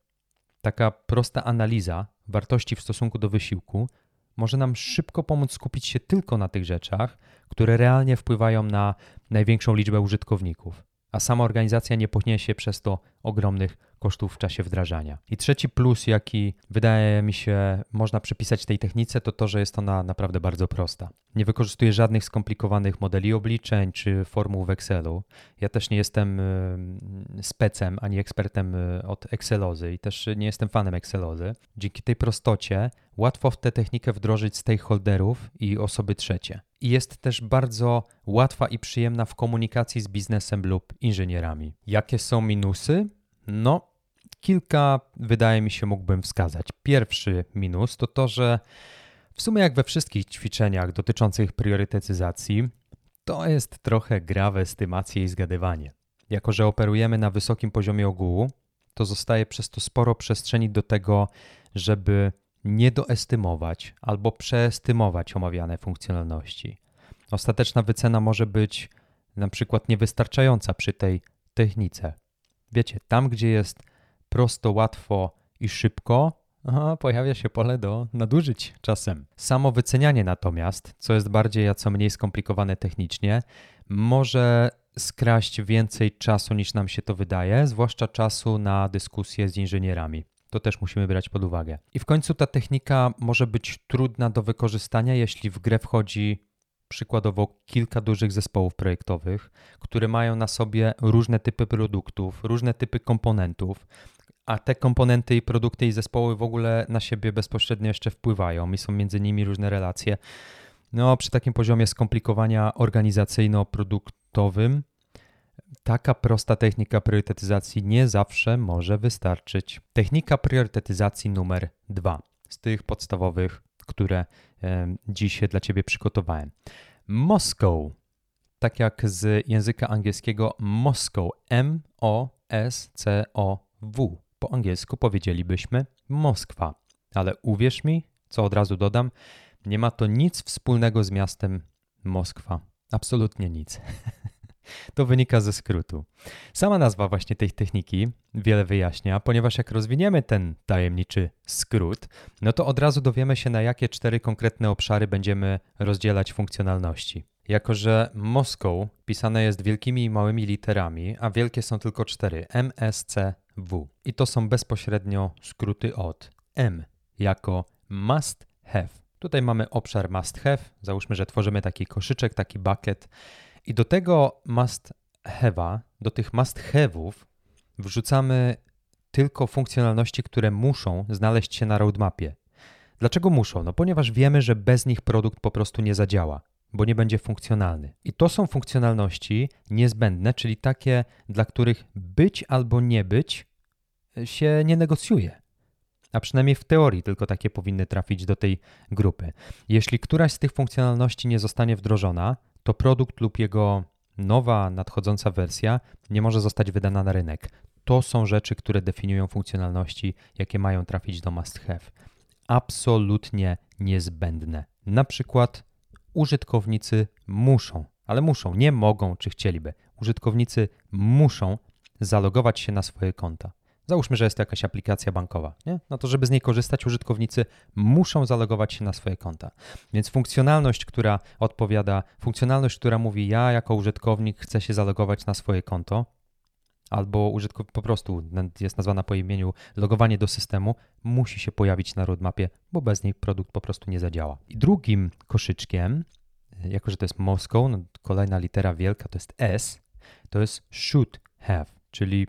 taka prosta analiza wartości w stosunku do wysiłku może nam szybko pomóc skupić się tylko na tych rzeczach, które realnie wpływają na największą liczbę użytkowników, a sama organizacja nie poniesie przez to ogromnych kosztów w czasie wdrażania. I trzeci plus, jaki wydaje mi się można przypisać tej technice, to to, że jest ona naprawdę bardzo prosta. Nie wykorzystuje żadnych skomplikowanych modeli obliczeń czy formuł w Excelu. Ja też nie jestem specem ani ekspertem y, od Excelozy i też nie jestem fanem Excelozy. Dzięki tej prostocie łatwo w tę technikę wdrożyć stakeholderów i osoby trzecie. I jest też bardzo łatwa i przyjemna w komunikacji z biznesem lub inżynierami. Jakie są minusy? No, kilka wydaje mi się mógłbym wskazać. Pierwszy minus to to, że w sumie jak we wszystkich ćwiczeniach dotyczących priorytetyzacji, to jest trochę gra w estymację i zgadywanie. Jako, że operujemy na wysokim poziomie ogółu, to zostaje przez to sporo przestrzeni do tego, żeby nie doestymować albo przeestymować omawiane funkcjonalności. Ostateczna wycena może być na przykład niewystarczająca przy tej technice. Wiecie, tam gdzie jest prosto, łatwo i szybko, aha, pojawia się pole do nadużyć czasem. Samo wycenianie natomiast, co jest bardziej, a co mniej skomplikowane technicznie, może skraść więcej czasu niż nam się to wydaje, zwłaszcza czasu na dyskusje z inżynierami. To też musimy brać pod uwagę. I w końcu ta technika może być trudna do wykorzystania, jeśli w grę wchodzi przykładowo kilka dużych zespołów projektowych, które mają na sobie różne typy produktów, różne typy komponentów, a te komponenty i produkty i zespoły w ogóle na siebie bezpośrednio jeszcze wpływają i są między nimi różne relacje. No, przy takim poziomie skomplikowania organizacyjno-produktowym taka prosta technika priorytetyzacji nie zawsze może wystarczyć. Technika priorytetyzacji numer dwa z tych podstawowych, które dziś dla Ciebie przygotowałem. Moscow, tak jak z języka angielskiego Moscow, M-O-S-C-O-W. Po angielsku powiedzielibyśmy Moskwa, ale uwierz mi, co od razu dodam, nie ma to nic wspólnego z miastem Moskwa. Absolutnie nic. To wynika ze skrótu. Sama nazwa właśnie tej techniki wiele wyjaśnia, ponieważ jak rozwiniemy ten tajemniczy skrót, no to od razu dowiemy się, na jakie cztery konkretne obszary będziemy rozdzielać funkcjonalności. Jako, że Moskow pisane jest wielkimi i małymi literami, a wielkie są tylko cztery M, S, C, W. I to są bezpośrednio skróty od M jako must have. Tutaj mamy obszar must have. Załóżmy, że tworzymy taki koszyczek, taki bucket i do tego must have'a, do tych must have'ów wrzucamy tylko funkcjonalności, które muszą znaleźć się na roadmapie. Dlaczego muszą? No ponieważ wiemy, że bez nich produkt po prostu nie zadziała, bo nie będzie funkcjonalny. I to są funkcjonalności niezbędne, czyli takie, dla których być albo nie być się nie negocjuje. A przynajmniej w teorii tylko takie powinny trafić do tej grupy. Jeśli któraś z tych funkcjonalności nie zostanie wdrożona, to produkt lub jego nowa, nadchodząca wersja nie może zostać wydana na rynek. To są rzeczy, które definiują funkcjonalności, jakie mają trafić do must have. Absolutnie niezbędne. Na przykład użytkownicy muszą, ale muszą, nie mogą czy chcieliby. Użytkownicy muszą zalogować się na swoje konta. Załóżmy, że jest to jakaś aplikacja bankowa. Nie? No to, żeby z niej korzystać, użytkownicy muszą zalogować się na swoje konta. Więc funkcjonalność, która odpowiada, funkcjonalność, która mówi, ja jako użytkownik chcę się zalogować na swoje konto, albo użytkownik po prostu jest nazwana po imieniu logowanie do systemu, musi się pojawić na roadmapie, bo bez niej produkt po prostu nie zadziała. I drugim koszyczkiem, jako że to jest Moscow, no kolejna litera wielka to jest S, to jest should have, czyli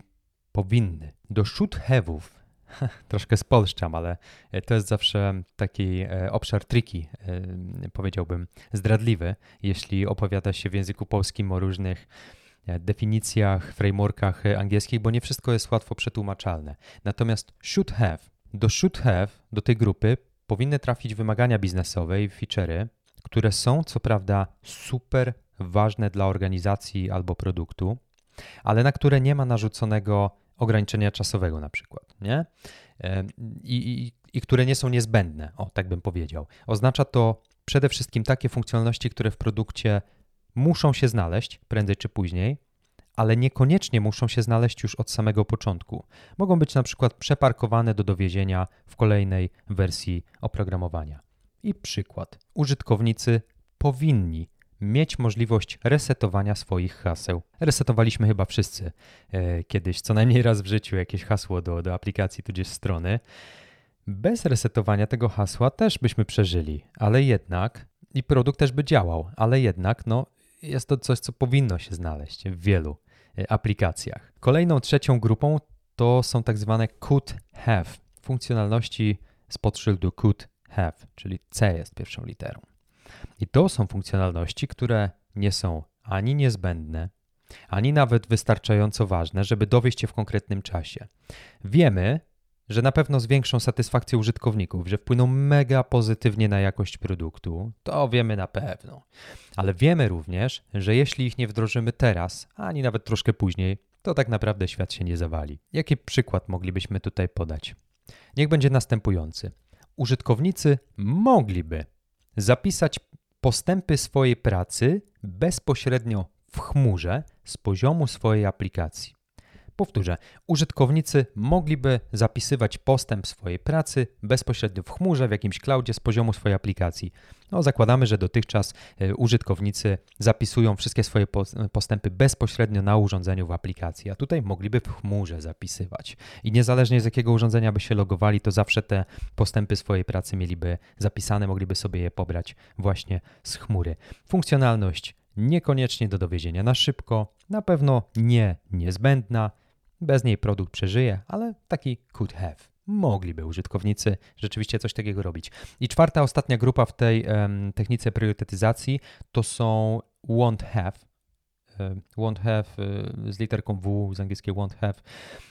powinny. Do have'ów troszkę spolszczam, ale e, to jest zawsze taki e, obszar triki, e, powiedziałbym, zdradliwy, jeśli opowiada się w języku polskim o różnych definicjach, frameworkach angielskich, bo nie wszystko jest łatwo przetłumaczalne. Natomiast should have, do should have, do tej grupy powinny trafić wymagania biznesowe i feature'y, które są co prawda super ważne dla organizacji albo produktu, ale na które nie ma narzuconego ograniczenia czasowego na przykład, nie? I, i, I które nie są niezbędne, o tak bym powiedział. Oznacza to przede wszystkim takie funkcjonalności, które w produkcie muszą się znaleźć prędzej czy później, ale niekoniecznie muszą się znaleźć już od samego początku. Mogą być na przykład przeparkowane do dowiezienia w kolejnej wersji oprogramowania. I przykład. Użytkownicy powinni mieć możliwość resetowania swoich haseł. Resetowaliśmy chyba wszyscy e, kiedyś, co najmniej raz w życiu, jakieś hasło do, do aplikacji tudzież strony. Bez resetowania tego hasła też byśmy przeżyli, ale jednak i produkt też by działał, ale jednak no, jest to coś, co powinno się znaleźć w wielu e, aplikacjach. Kolejną trzecią grupą to są tak zwane could have, funkcjonalności z podszyldu could have, czyli C jest pierwszą literą. I to są funkcjonalności, które nie są ani niezbędne, ani nawet wystarczająco ważne, żeby dowieść je w konkretnym czasie. Wiemy, że na pewno zwiększą satysfakcję użytkowników, że wpłyną mega pozytywnie na jakość produktu, to wiemy na pewno. Ale wiemy również, że jeśli ich nie wdrożymy teraz, ani nawet troszkę później, to tak naprawdę świat się nie zawali. Jaki przykład moglibyśmy tutaj podać? Niech będzie następujący. Użytkownicy mogliby zapisać postępy swojej pracy bezpośrednio w chmurze z poziomu swojej aplikacji. Powtórzę, użytkownicy mogliby zapisywać postęp swojej pracy bezpośrednio w chmurze, w jakimś cloudzie z poziomu swojej aplikacji. No, zakładamy, że dotychczas e, użytkownicy zapisują wszystkie swoje postępy bezpośrednio na urządzeniu w aplikacji, a tutaj mogliby w chmurze zapisywać. I niezależnie z jakiego urządzenia by się logowali, to zawsze te postępy swojej pracy mieliby zapisane, mogliby sobie je pobrać właśnie z chmury. Funkcjonalność niekoniecznie do dowiezienia na szybko, na pewno nie niezbędna, bez niej produkt przeżyje, ale taki could have. Mogliby użytkownicy rzeczywiście coś takiego robić. I czwarta, ostatnia grupa w tej um, technice priorytetyzacji to są won't have. won't have z literką W z angielskiego won't have.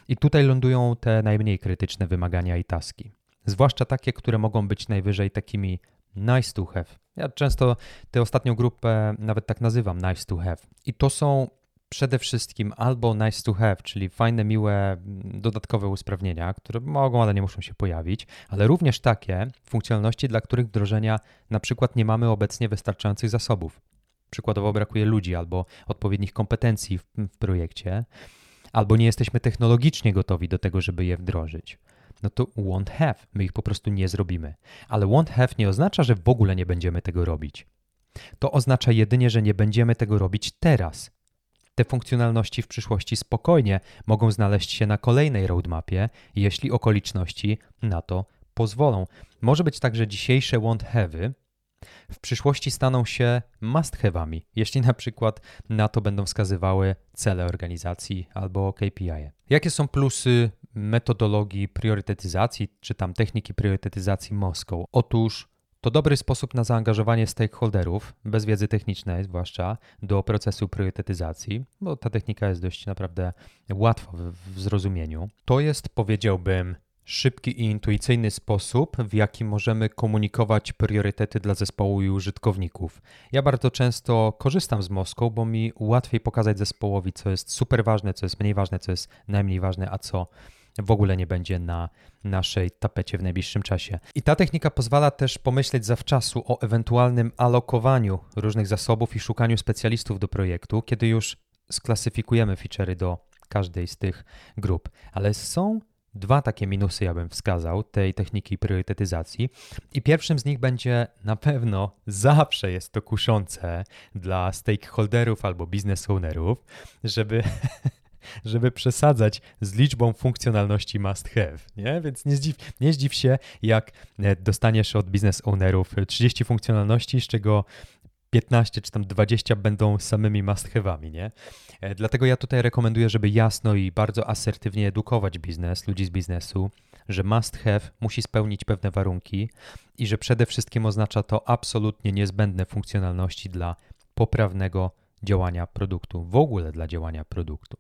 I tutaj lądują te najmniej krytyczne wymagania i taski. Zwłaszcza takie, które mogą być najwyżej takimi nice to have. Ja często tę ostatnią grupę nawet tak nazywam nice to have. I to są przede wszystkim albo nice to have, czyli fajne, miłe, dodatkowe usprawnienia, które mogą, ale nie muszą się pojawić, ale również takie funkcjonalności, dla których wdrożenia na przykład nie mamy obecnie wystarczających zasobów. Przykładowo brakuje ludzi albo odpowiednich kompetencji w, w projekcie, albo nie jesteśmy technologicznie gotowi do tego, żeby je wdrożyć no to won't have. My ich po prostu nie zrobimy. Ale won't have nie oznacza, że w ogóle nie będziemy tego robić. To oznacza jedynie, że nie będziemy tego robić teraz. Te funkcjonalności w przyszłości spokojnie mogą znaleźć się na kolejnej roadmapie, jeśli okoliczności na to pozwolą. Może być tak, że dzisiejsze won't have'y w przyszłości staną się must have'ami, jeśli na przykład na to będą wskazywały cele organizacji albo KPI. Jakie są plusy metodologii priorytetyzacji, czy tam techniki priorytetyzacji Moskow? Otóż to dobry sposób na zaangażowanie stakeholderów, bez wiedzy technicznej zwłaszcza, do procesu priorytetyzacji, bo ta technika jest dość naprawdę łatwa w, w zrozumieniu. To jest, powiedziałbym, szybki i intuicyjny sposób, w jaki możemy komunikować priorytety dla zespołu i użytkowników. Ja bardzo często korzystam z Moską, bo mi łatwiej pokazać zespołowi, co jest super ważne, co jest mniej ważne, co jest najmniej ważne, a co w ogóle nie będzie na naszej tapecie w najbliższym czasie. I ta technika pozwala też pomyśleć zawczasu o ewentualnym alokowaniu różnych zasobów i szukaniu specjalistów do projektu, kiedy już sklasyfikujemy feature'y do każdej z tych grup. Ale są Dwa takie minusy ja bym wskazał tej techniki priorytetyzacji. I pierwszym z nich będzie na pewno zawsze jest to kuszące dla stakeholderów albo business ownerów, żeby żeby przesadzać z liczbą funkcjonalności must have, nie? Więc nie zdziw, nie zdziw się, jak e, dostaniesz od business ownerów 30 funkcjonalności, z czego 15 czy tam 20 będą samymi must have'ami, nie? E, dlatego ja tutaj rekomenduję, żeby jasno i bardzo asertywnie edukować biznes, ludzi z biznesu, że must have musi spełnić pewne warunki i że przede wszystkim oznacza to absolutnie niezbędne funkcjonalności dla poprawnego działania produktu, w ogóle dla działania produktu.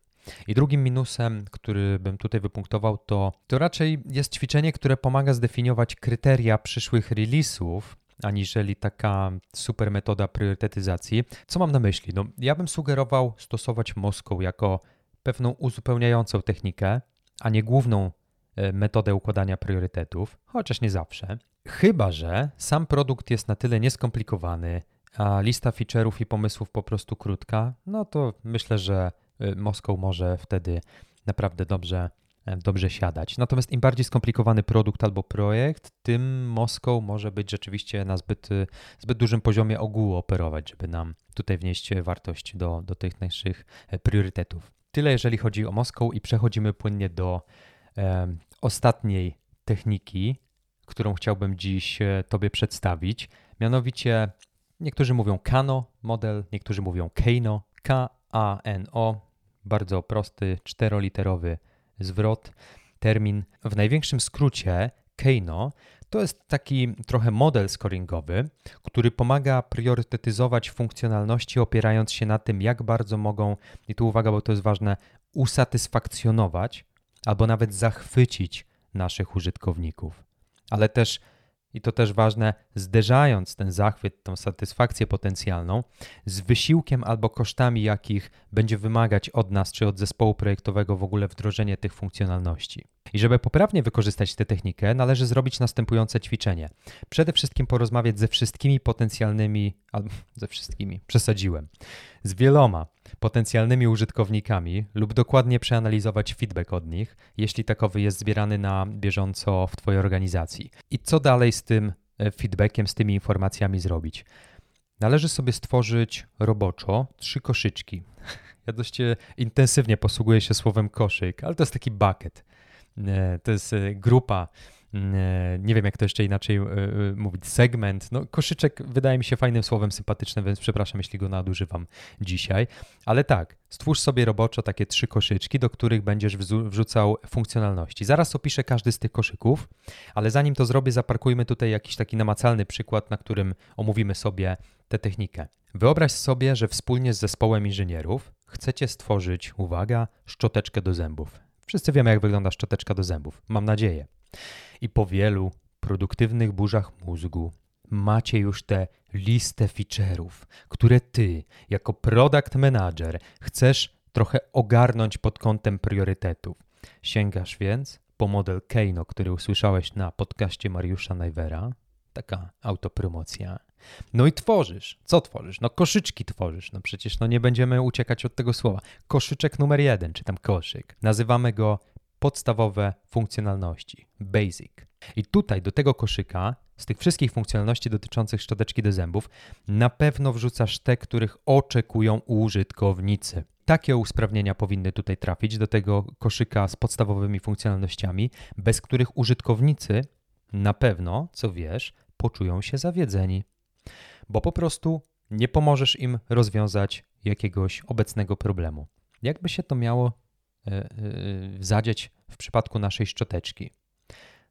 I drugim minusem, który bym tutaj wypunktował, to, to raczej jest ćwiczenie, które pomaga zdefiniować kryteria przyszłych release'ów, aniżeli taka super metoda priorytetyzacji. Co mam na myśli? No, ja bym sugerował stosować Moską jako pewną uzupełniającą technikę, a nie główną e, metodę układania priorytetów, chociaż nie zawsze. Chyba, że sam produkt jest na tyle nieskomplikowany, a lista feature'ów i pomysłów po prostu krótka, no to myślę, że Moskow może wtedy naprawdę dobrze E, dobrze siadać. Natomiast im bardziej skomplikowany produkt albo projekt, tym Moskow może być rzeczywiście na zbyt, zbyt dużym poziomie ogółu operować, żeby nam tutaj wnieść wartość do, do tych naszych e, priorytetów. Tyle jeżeli chodzi o Moskow i przechodzimy płynnie do e, ostatniej techniki, którą chciałbym dziś e, Tobie przedstawić. Mianowicie niektórzy mówią Kano model, niektórzy mówią Kano, K-A-N-O, bardzo prosty, czteroliterowy zwrot, termin. W największym skrócie Keino to jest taki trochę model scoringowy, który pomaga priorytetyzować funkcjonalności opierając się na tym, jak bardzo mogą, i tu uwaga, bo to jest ważne, usatysfakcjonować albo nawet zachwycić naszych użytkowników, ale też i to też ważne, zderzając ten zachwyt, tą satysfakcję potencjalną z wysiłkiem albo kosztami, jakich będzie wymagać od nas czy od zespołu projektowego w ogóle wdrożenie tych funkcjonalności. I żeby poprawnie wykorzystać tę technikę, należy zrobić następujące ćwiczenie. Przede wszystkim porozmawiać ze wszystkimi potencjalnymi, albo ze wszystkimi, przesadziłem, z wieloma potencjalnymi użytkownikami lub dokładnie przeanalizować feedback od nich, jeśli takowy jest zbierany na bieżąco w Twojej organizacji. I co dalej z tym e, feedbackiem, z tymi informacjami zrobić? Należy sobie stworzyć roboczo trzy koszyczki. Ja dość e, intensywnie posługuję się słowem koszyk, ale to jest taki bucket. E, to jest grupa E, nie wiem jak to jeszcze inaczej e, e, mówić, segment. No, koszyczek wydaje mi się fajnym słowem sympatycznym, więc przepraszam, jeśli go nadużywam dzisiaj. Ale tak, stwórz sobie roboczo takie trzy koszyczki, do których będziesz wrzucał funkcjonalności. Zaraz opiszę każdy z tych koszyków, ale zanim to zrobię, zaparkujmy tutaj jakiś taki namacalny przykład, na którym omówimy sobie tę technikę. Wyobraź sobie, że wspólnie z zespołem inżynierów chcecie stworzyć, uwaga, szczoteczkę do zębów. Wszyscy wiemy, jak wygląda szczoteczka do zębów. Mam nadzieję. I po wielu produktywnych burzach mózgu macie już tę listę feature'ów, które ty, jako product manager, chcesz trochę ogarnąć pod kątem priorytetów. Sięgasz więc po model Keino, który usłyszałeś na podcaście Mariusza Najwera. Taka autopromocja. No i tworzysz. Co tworzysz? No koszyczki tworzysz. No przecież no nie będziemy uciekać od tego słowa. Koszyczek numer jeden, czy tam koszyk. Nazywamy go podstawowe funkcjonalności, basic. I tutaj do tego koszyka, z tych wszystkich funkcjonalności dotyczących szczoteczki do zębów, na pewno wrzucasz te, których oczekują użytkownicy. Takie usprawnienia powinny tutaj trafić do tego koszyka z podstawowymi funkcjonalnościami, bez których użytkownicy na pewno, co wiesz, poczują się zawiedzeni. Bo po prostu nie pomożesz im rozwiązać jakiegoś obecnego problemu. Jakby się to miało e, zadzieć w przypadku naszej szczoteczki.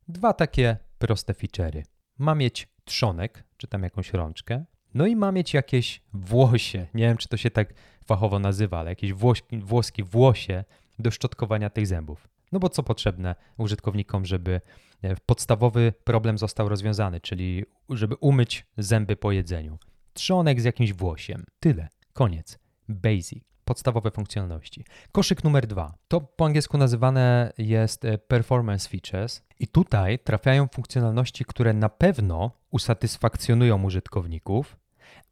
Dwa takie proste feature'y. Ma mieć trzonek, czy tam jakąś rączkę, no i ma mieć jakieś włosie. Nie wiem, czy to się tak fachowo nazywa, ale jakieś włoski, włoski włosie do szczotkowania tych zębów. No bo co potrzebne użytkownikom, żeby e, podstawowy problem został rozwiązany, czyli żeby umyć zęby po jedzeniu. Trzonek z jakimś włosiem. Tyle. Koniec. Basic podstawowe funkcjonalności. Koszyk numer dwa. To po angielsku nazywane jest e, performance features i tutaj trafiają funkcjonalności, które na pewno usatysfakcjonują użytkowników,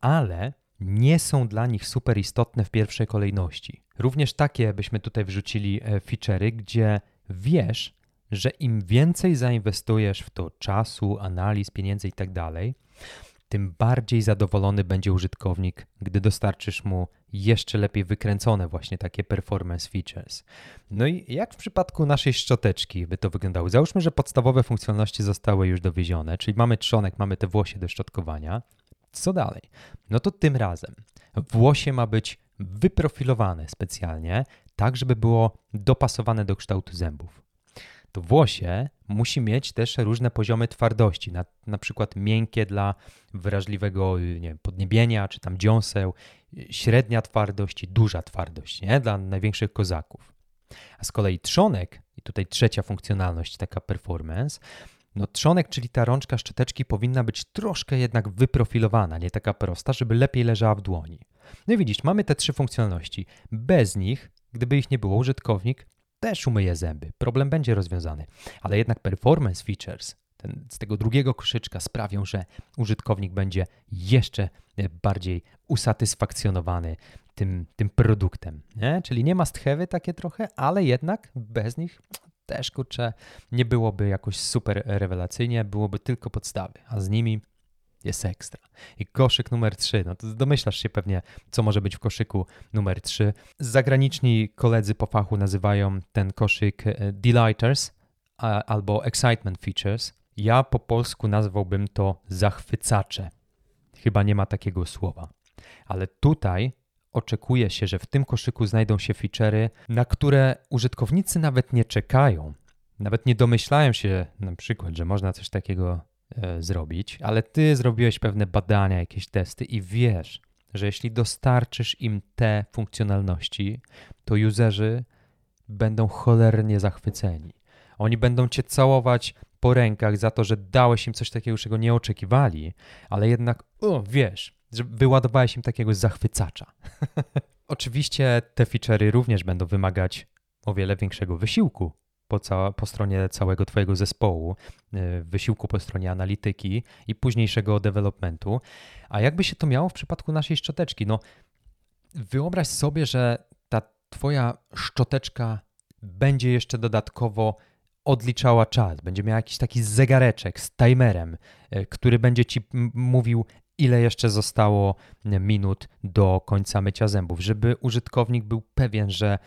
ale nie są dla nich super istotne w pierwszej kolejności. Również takie byśmy tutaj wrzucili e, feature'y, gdzie wiesz, że im więcej zainwestujesz w to czasu, analiz, pieniędzy itd., tak tym bardziej zadowolony będzie użytkownik, gdy dostarczysz mu jeszcze lepiej wykręcone właśnie takie performance features. No i jak w przypadku naszej szczoteczki by to wyglądało? Załóżmy, że podstawowe funkcjonalności zostały już dowiezione, czyli mamy trzonek, mamy te włosie do szczotkowania. Co dalej? No to tym razem włosie ma być wyprofilowane specjalnie, tak żeby było dopasowane do kształtu zębów to włosie musi mieć też różne poziomy twardości, na, na przykład miękkie dla wrażliwego nie wiem, podniebienia czy tam dziąseł, średnia twardość i duża twardość nie? dla największych kozaków. A z kolei trzonek, i tutaj trzecia funkcjonalność, taka performance, no trzonek, czyli ta rączka szczoteczki powinna być troszkę jednak wyprofilowana, nie taka prosta, żeby lepiej leżała w dłoni. No i widzisz, mamy te trzy funkcjonalności. Bez nich, gdyby ich nie było, użytkownik też umyje zęby. Problem będzie rozwiązany. Ale jednak performance features ten, z tego drugiego koszyczka sprawią, że użytkownik będzie jeszcze bardziej usatysfakcjonowany tym, tym produktem. Nie? Czyli nie ma stchewy takie trochę, ale jednak bez nich też kurczę nie byłoby jakoś super rewelacyjnie, byłoby tylko podstawy, a z nimi jest ekstra. I koszyk numer 3, no to domyślasz się pewnie, co może być w koszyku numer 3. Zagraniczni koledzy po fachu nazywają ten koszyk e, delighters albo excitement features. Ja po polsku nazwałbym to zachwycacze. Chyba nie ma takiego słowa. Ale tutaj oczekuje się, że w tym koszyku znajdą się feature'y, na które użytkownicy nawet nie czekają. Nawet nie domyślają się na przykład, że można coś takiego E, zrobić, ale ty zrobiłeś pewne badania, jakieś testy i wiesz, że jeśli dostarczysz im te funkcjonalności, to userzy będą cholernie zachwyceni. Oni będą cię całować po rękach za to, że dałeś im coś takiego, czego nie oczekiwali, ale jednak, o, wiesz, że wyładowałeś im takiego zachwycacza. Oczywiście te feature'y również będą wymagać o wiele większego wysiłku po, ca- po stronie całego Twojego zespołu, y, wysiłku po stronie analityki i późniejszego developmentu. A jakby się to miało w przypadku naszej szczoteczki? No, wyobraź sobie, że ta Twoja szczoteczka będzie jeszcze dodatkowo odliczała czas, będzie miała jakiś taki zegareczek z timerem, y, który będzie Ci mówił, ile jeszcze zostało minut do końca mycia zębów, żeby użytkownik był pewien, że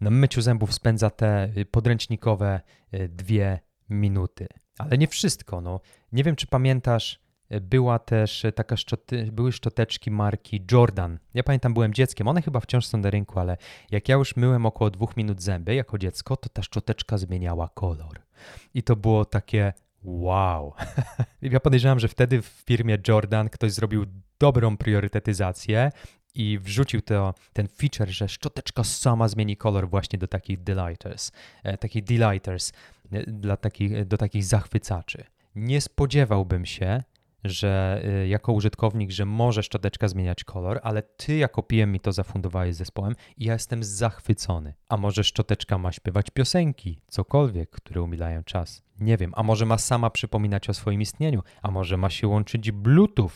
na myciu zębów spędza te y, podręcznikowe y, dwie minuty. Ale nie wszystko. No. Nie wiem, czy pamiętasz, y, była też taka szczoty, były szczoteczki marki Jordan. Ja pamiętam, byłem dzieckiem, one chyba wciąż są na rynku, ale jak ja już myłem około dwóch minut zęby jako dziecko, to ta szczoteczka zmieniała kolor. I to było takie wow. ja podejrzewam, że wtedy w firmie Jordan ktoś zrobił dobrą priorytetyzację i wrzucił to, ten feature, że szczoteczka sama zmieni kolor właśnie do takich delighters, e, takich delighters e, dla takich, do takich zachwycaczy. Nie spodziewałbym się, że e, jako użytkownik, że może szczoteczka zmieniać kolor, ale ty jako PM mi to zafundowałeś zespołem i ja jestem zachwycony. A może szczoteczka ma śpiewać piosenki, cokolwiek, które umilają czas. Nie wiem, a może ma sama przypominać o swoim istnieniu, a może ma się łączyć Bluetooth,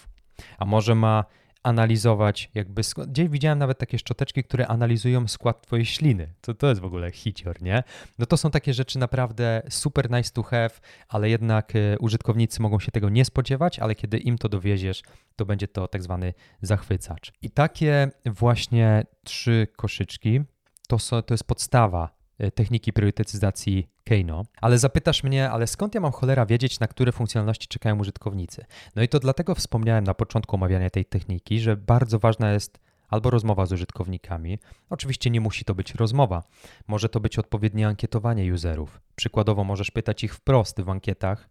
a może ma analizować jakby, gdzieś widziałem nawet takie szczoteczki, które analizują skład twojej śliny. To, to jest w ogóle hicior, nie? No to są takie rzeczy naprawdę super nice to have, ale jednak e, użytkownicy mogą się tego nie spodziewać, ale kiedy im to dowieziesz, to będzie to tak zwany zachwycacz. I takie właśnie trzy koszyczki to, są, to jest podstawa techniki priorytetyzacji Keino, ale zapytasz mnie, ale skąd ja mam cholera wiedzieć, na które funkcjonalności czekają użytkownicy? No i to dlatego wspomniałem na początku omawiania tej techniki, że bardzo ważna jest albo rozmowa z użytkownikami. Oczywiście nie musi to być rozmowa. Może to być odpowiednie ankietowanie userów. Przykładowo możesz pytać ich wprost w ankietach,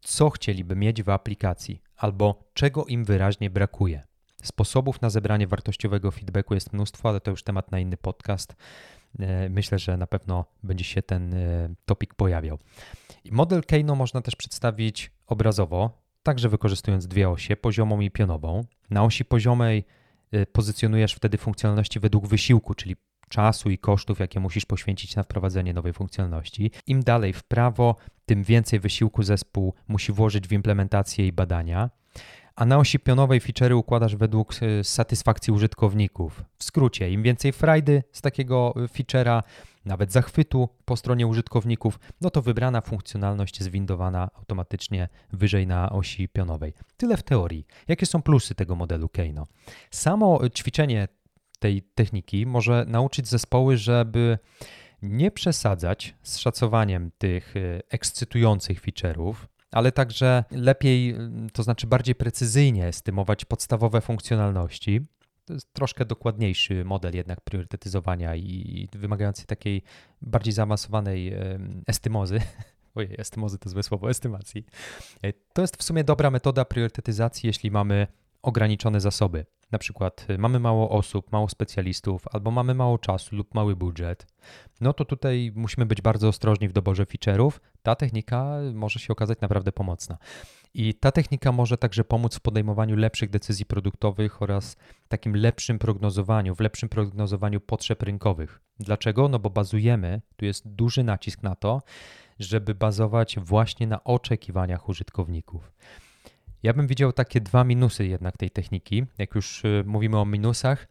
co chcieliby mieć w aplikacji albo czego im wyraźnie brakuje. Sposobów na zebranie wartościowego feedbacku jest mnóstwo, ale to już temat na inny podcast. E, myślę, że na pewno będzie się ten e, topik pojawiał. Model Keino można też przedstawić obrazowo, także wykorzystując dwie osie, poziomą i pionową. Na osi poziomej e, pozycjonujesz wtedy funkcjonalności według wysiłku, czyli czasu i kosztów, jakie musisz poświęcić na wprowadzenie nowej funkcjonalności. Im dalej w prawo, tym więcej wysiłku zespół musi włożyć w implementację i badania a na osi pionowej feature'y układasz według e, satysfakcji użytkowników. W skrócie, im więcej frajdy z takiego e, feature'a, nawet zachwytu po stronie użytkowników, no to wybrana funkcjonalność jest windowana automatycznie wyżej na osi pionowej. Tyle w teorii. Jakie są plusy tego modelu Keino? Samo ćwiczenie tej techniki może nauczyć zespoły, żeby nie przesadzać z szacowaniem tych e, ekscytujących feature'ów, ale także lepiej, to znaczy bardziej precyzyjnie estymować podstawowe funkcjonalności. To jest troszkę dokładniejszy model jednak priorytetyzowania i wymagający takiej bardziej zaawansowanej estymozy. Ojej, estymozy to złe słowo, estymacji. E, to jest w sumie dobra metoda priorytetyzacji, jeśli mamy ograniczone zasoby. Na przykład y, mamy mało osób, mało specjalistów, albo mamy mało czasu lub mały budżet, no to tutaj musimy być bardzo ostrożni w doborze feature'ów. Ta technika może się okazać naprawdę pomocna. I ta technika może także pomóc w podejmowaniu lepszych decyzji produktowych oraz takim lepszym prognozowaniu, w lepszym prognozowaniu potrzeb rynkowych. Dlaczego? No bo bazujemy, tu jest duży nacisk na to, żeby bazować właśnie na oczekiwaniach użytkowników. Ja bym widział takie dwa minusy jednak tej techniki. Jak już y, mówimy o minusach,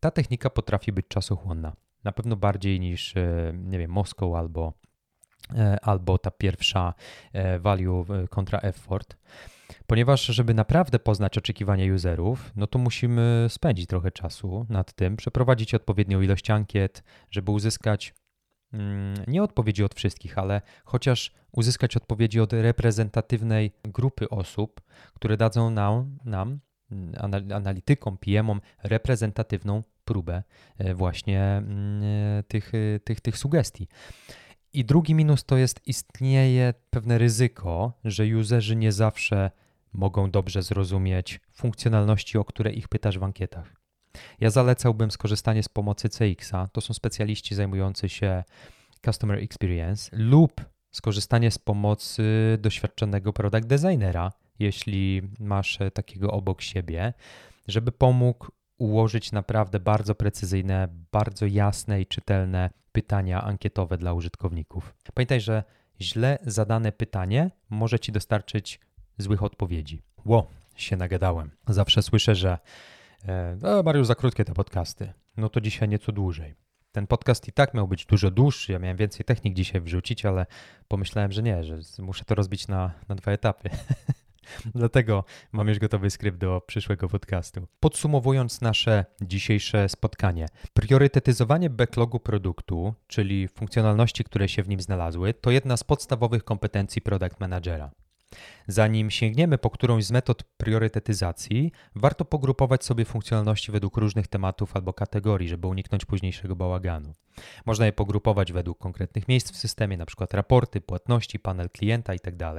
ta technika potrafi być czasochłonna. Na pewno bardziej niż, y, nie wiem, Moskow albo, albo ta pierwsza e, value kontra effort. Ponieważ, żeby naprawdę poznać oczekiwania userów, no to musimy spędzić trochę czasu nad tym, przeprowadzić odpowiednią ilość ankiet, żeby uzyskać Mm, nie odpowiedzi od wszystkich, ale chociaż uzyskać odpowiedzi od reprezentatywnej grupy osób, które dadzą nam, nam analitykom, PM-om reprezentatywną próbę e, właśnie mm, e, tych, e, tych, tych sugestii. I drugi minus to jest istnieje pewne ryzyko, że userzy nie zawsze mogą dobrze zrozumieć funkcjonalności, o które ich pytasz w ankietach. Ja zalecałbym skorzystanie z pomocy CX-a. To są specjaliści zajmujący się Customer Experience lub skorzystanie z pomocy doświadczonego product designera, jeśli masz takiego obok siebie, żeby pomógł ułożyć naprawdę bardzo precyzyjne, bardzo jasne i czytelne pytania ankietowe dla użytkowników. Pamiętaj, że źle zadane pytanie może ci dostarczyć złych odpowiedzi. Ło, się nagadałem. Zawsze słyszę, że e, no, Mariusz, za krótkie te podcasty. No to dzisiaj nieco dłużej. Ten podcast i tak miał być dużo dłuższy. Ja miałem więcej technik dzisiaj wrzucić, ale pomyślałem, że nie, że muszę to rozbić na, na dwa etapy. Dlatego mam już gotowy skrypt do przyszłego podcastu. Podsumowując nasze dzisiejsze spotkanie, priorytetyzowanie backlogu produktu, czyli funkcjonalności, które się w nim znalazły, to jedna z podstawowych kompetencji product managera. Zanim sięgniemy po którąś z metod priorytetyzacji, warto pogrupować sobie funkcjonalności według różnych tematów albo kategorii, żeby uniknąć późniejszego bałaganu. Można je pogrupować według konkretnych miejsc w systemie, np. raporty, płatności, panel klienta itd. Tak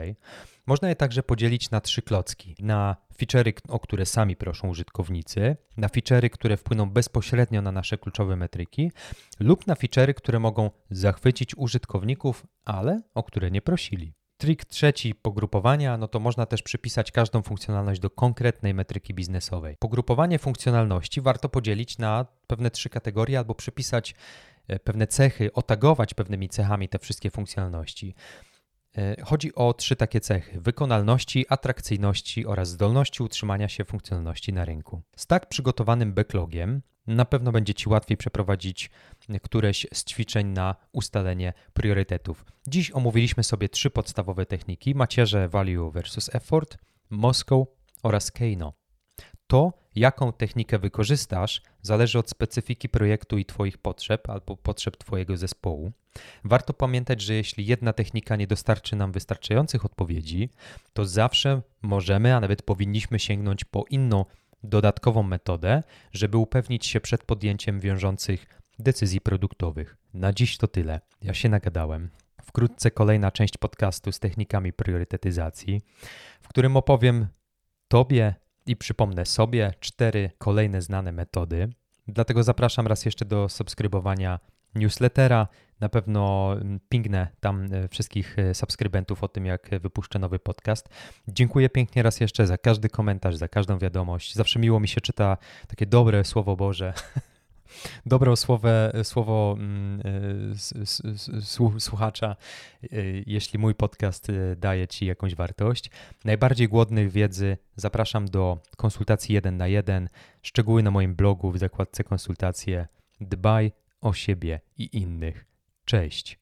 Można je także podzielić na trzy klocki. Na feature'y, o które sami proszą użytkownicy, na feature'y, które wpłyną bezpośrednio na nasze kluczowe metryki lub na feature'y, które mogą zachwycić użytkowników, ale o które nie prosili. Trik trzeci pogrupowania, no to można też przypisać każdą funkcjonalność do konkretnej metryki biznesowej. Pogrupowanie funkcjonalności warto podzielić na pewne trzy kategorie albo przypisać e, pewne cechy, otagować pewnymi cechami te wszystkie funkcjonalności. E, chodzi o trzy takie cechy: wykonalności, atrakcyjności oraz zdolności utrzymania się funkcjonalności na rynku. Z tak przygotowanym backlogiem na pewno będzie Ci łatwiej przeprowadzić któreś z ćwiczeń na ustalenie priorytetów. Dziś omówiliśmy sobie trzy podstawowe techniki: macierze value versus effort, Moscow oraz Keino. To, jaką technikę wykorzystasz, zależy od specyfiki projektu i Twoich potrzeb albo potrzeb Twojego zespołu. Warto pamiętać, że jeśli jedna technika nie dostarczy nam wystarczających odpowiedzi, to zawsze możemy, a nawet powinniśmy sięgnąć po inną dodatkową metodę, żeby upewnić się przed podjęciem wiążących decyzji produktowych. Na dziś to tyle. Ja się nagadałem. Wkrótce kolejna część podcastu z technikami priorytetyzacji, w którym opowiem Tobie i przypomnę sobie cztery kolejne znane metody. Dlatego zapraszam raz jeszcze do subskrybowania newslettera. Na pewno mm, pingnę tam e, wszystkich e, subskrybentów o tym, jak wypuszczę nowy podcast. Dziękuję pięknie raz jeszcze za każdy komentarz, za każdą wiadomość. Zawsze miło mi się czyta takie dobre słowo Boże. Dobre słowo, słowo mm, e, słuchacza, jeśli mój podcast daje Ci jakąś wartość. Najbardziej głodnych wiedzy zapraszam do konsultacji 1 na 1. Szczegóły na moim blogu w zakładce konsultacje. Dbaj o siebie i innych. Cześć.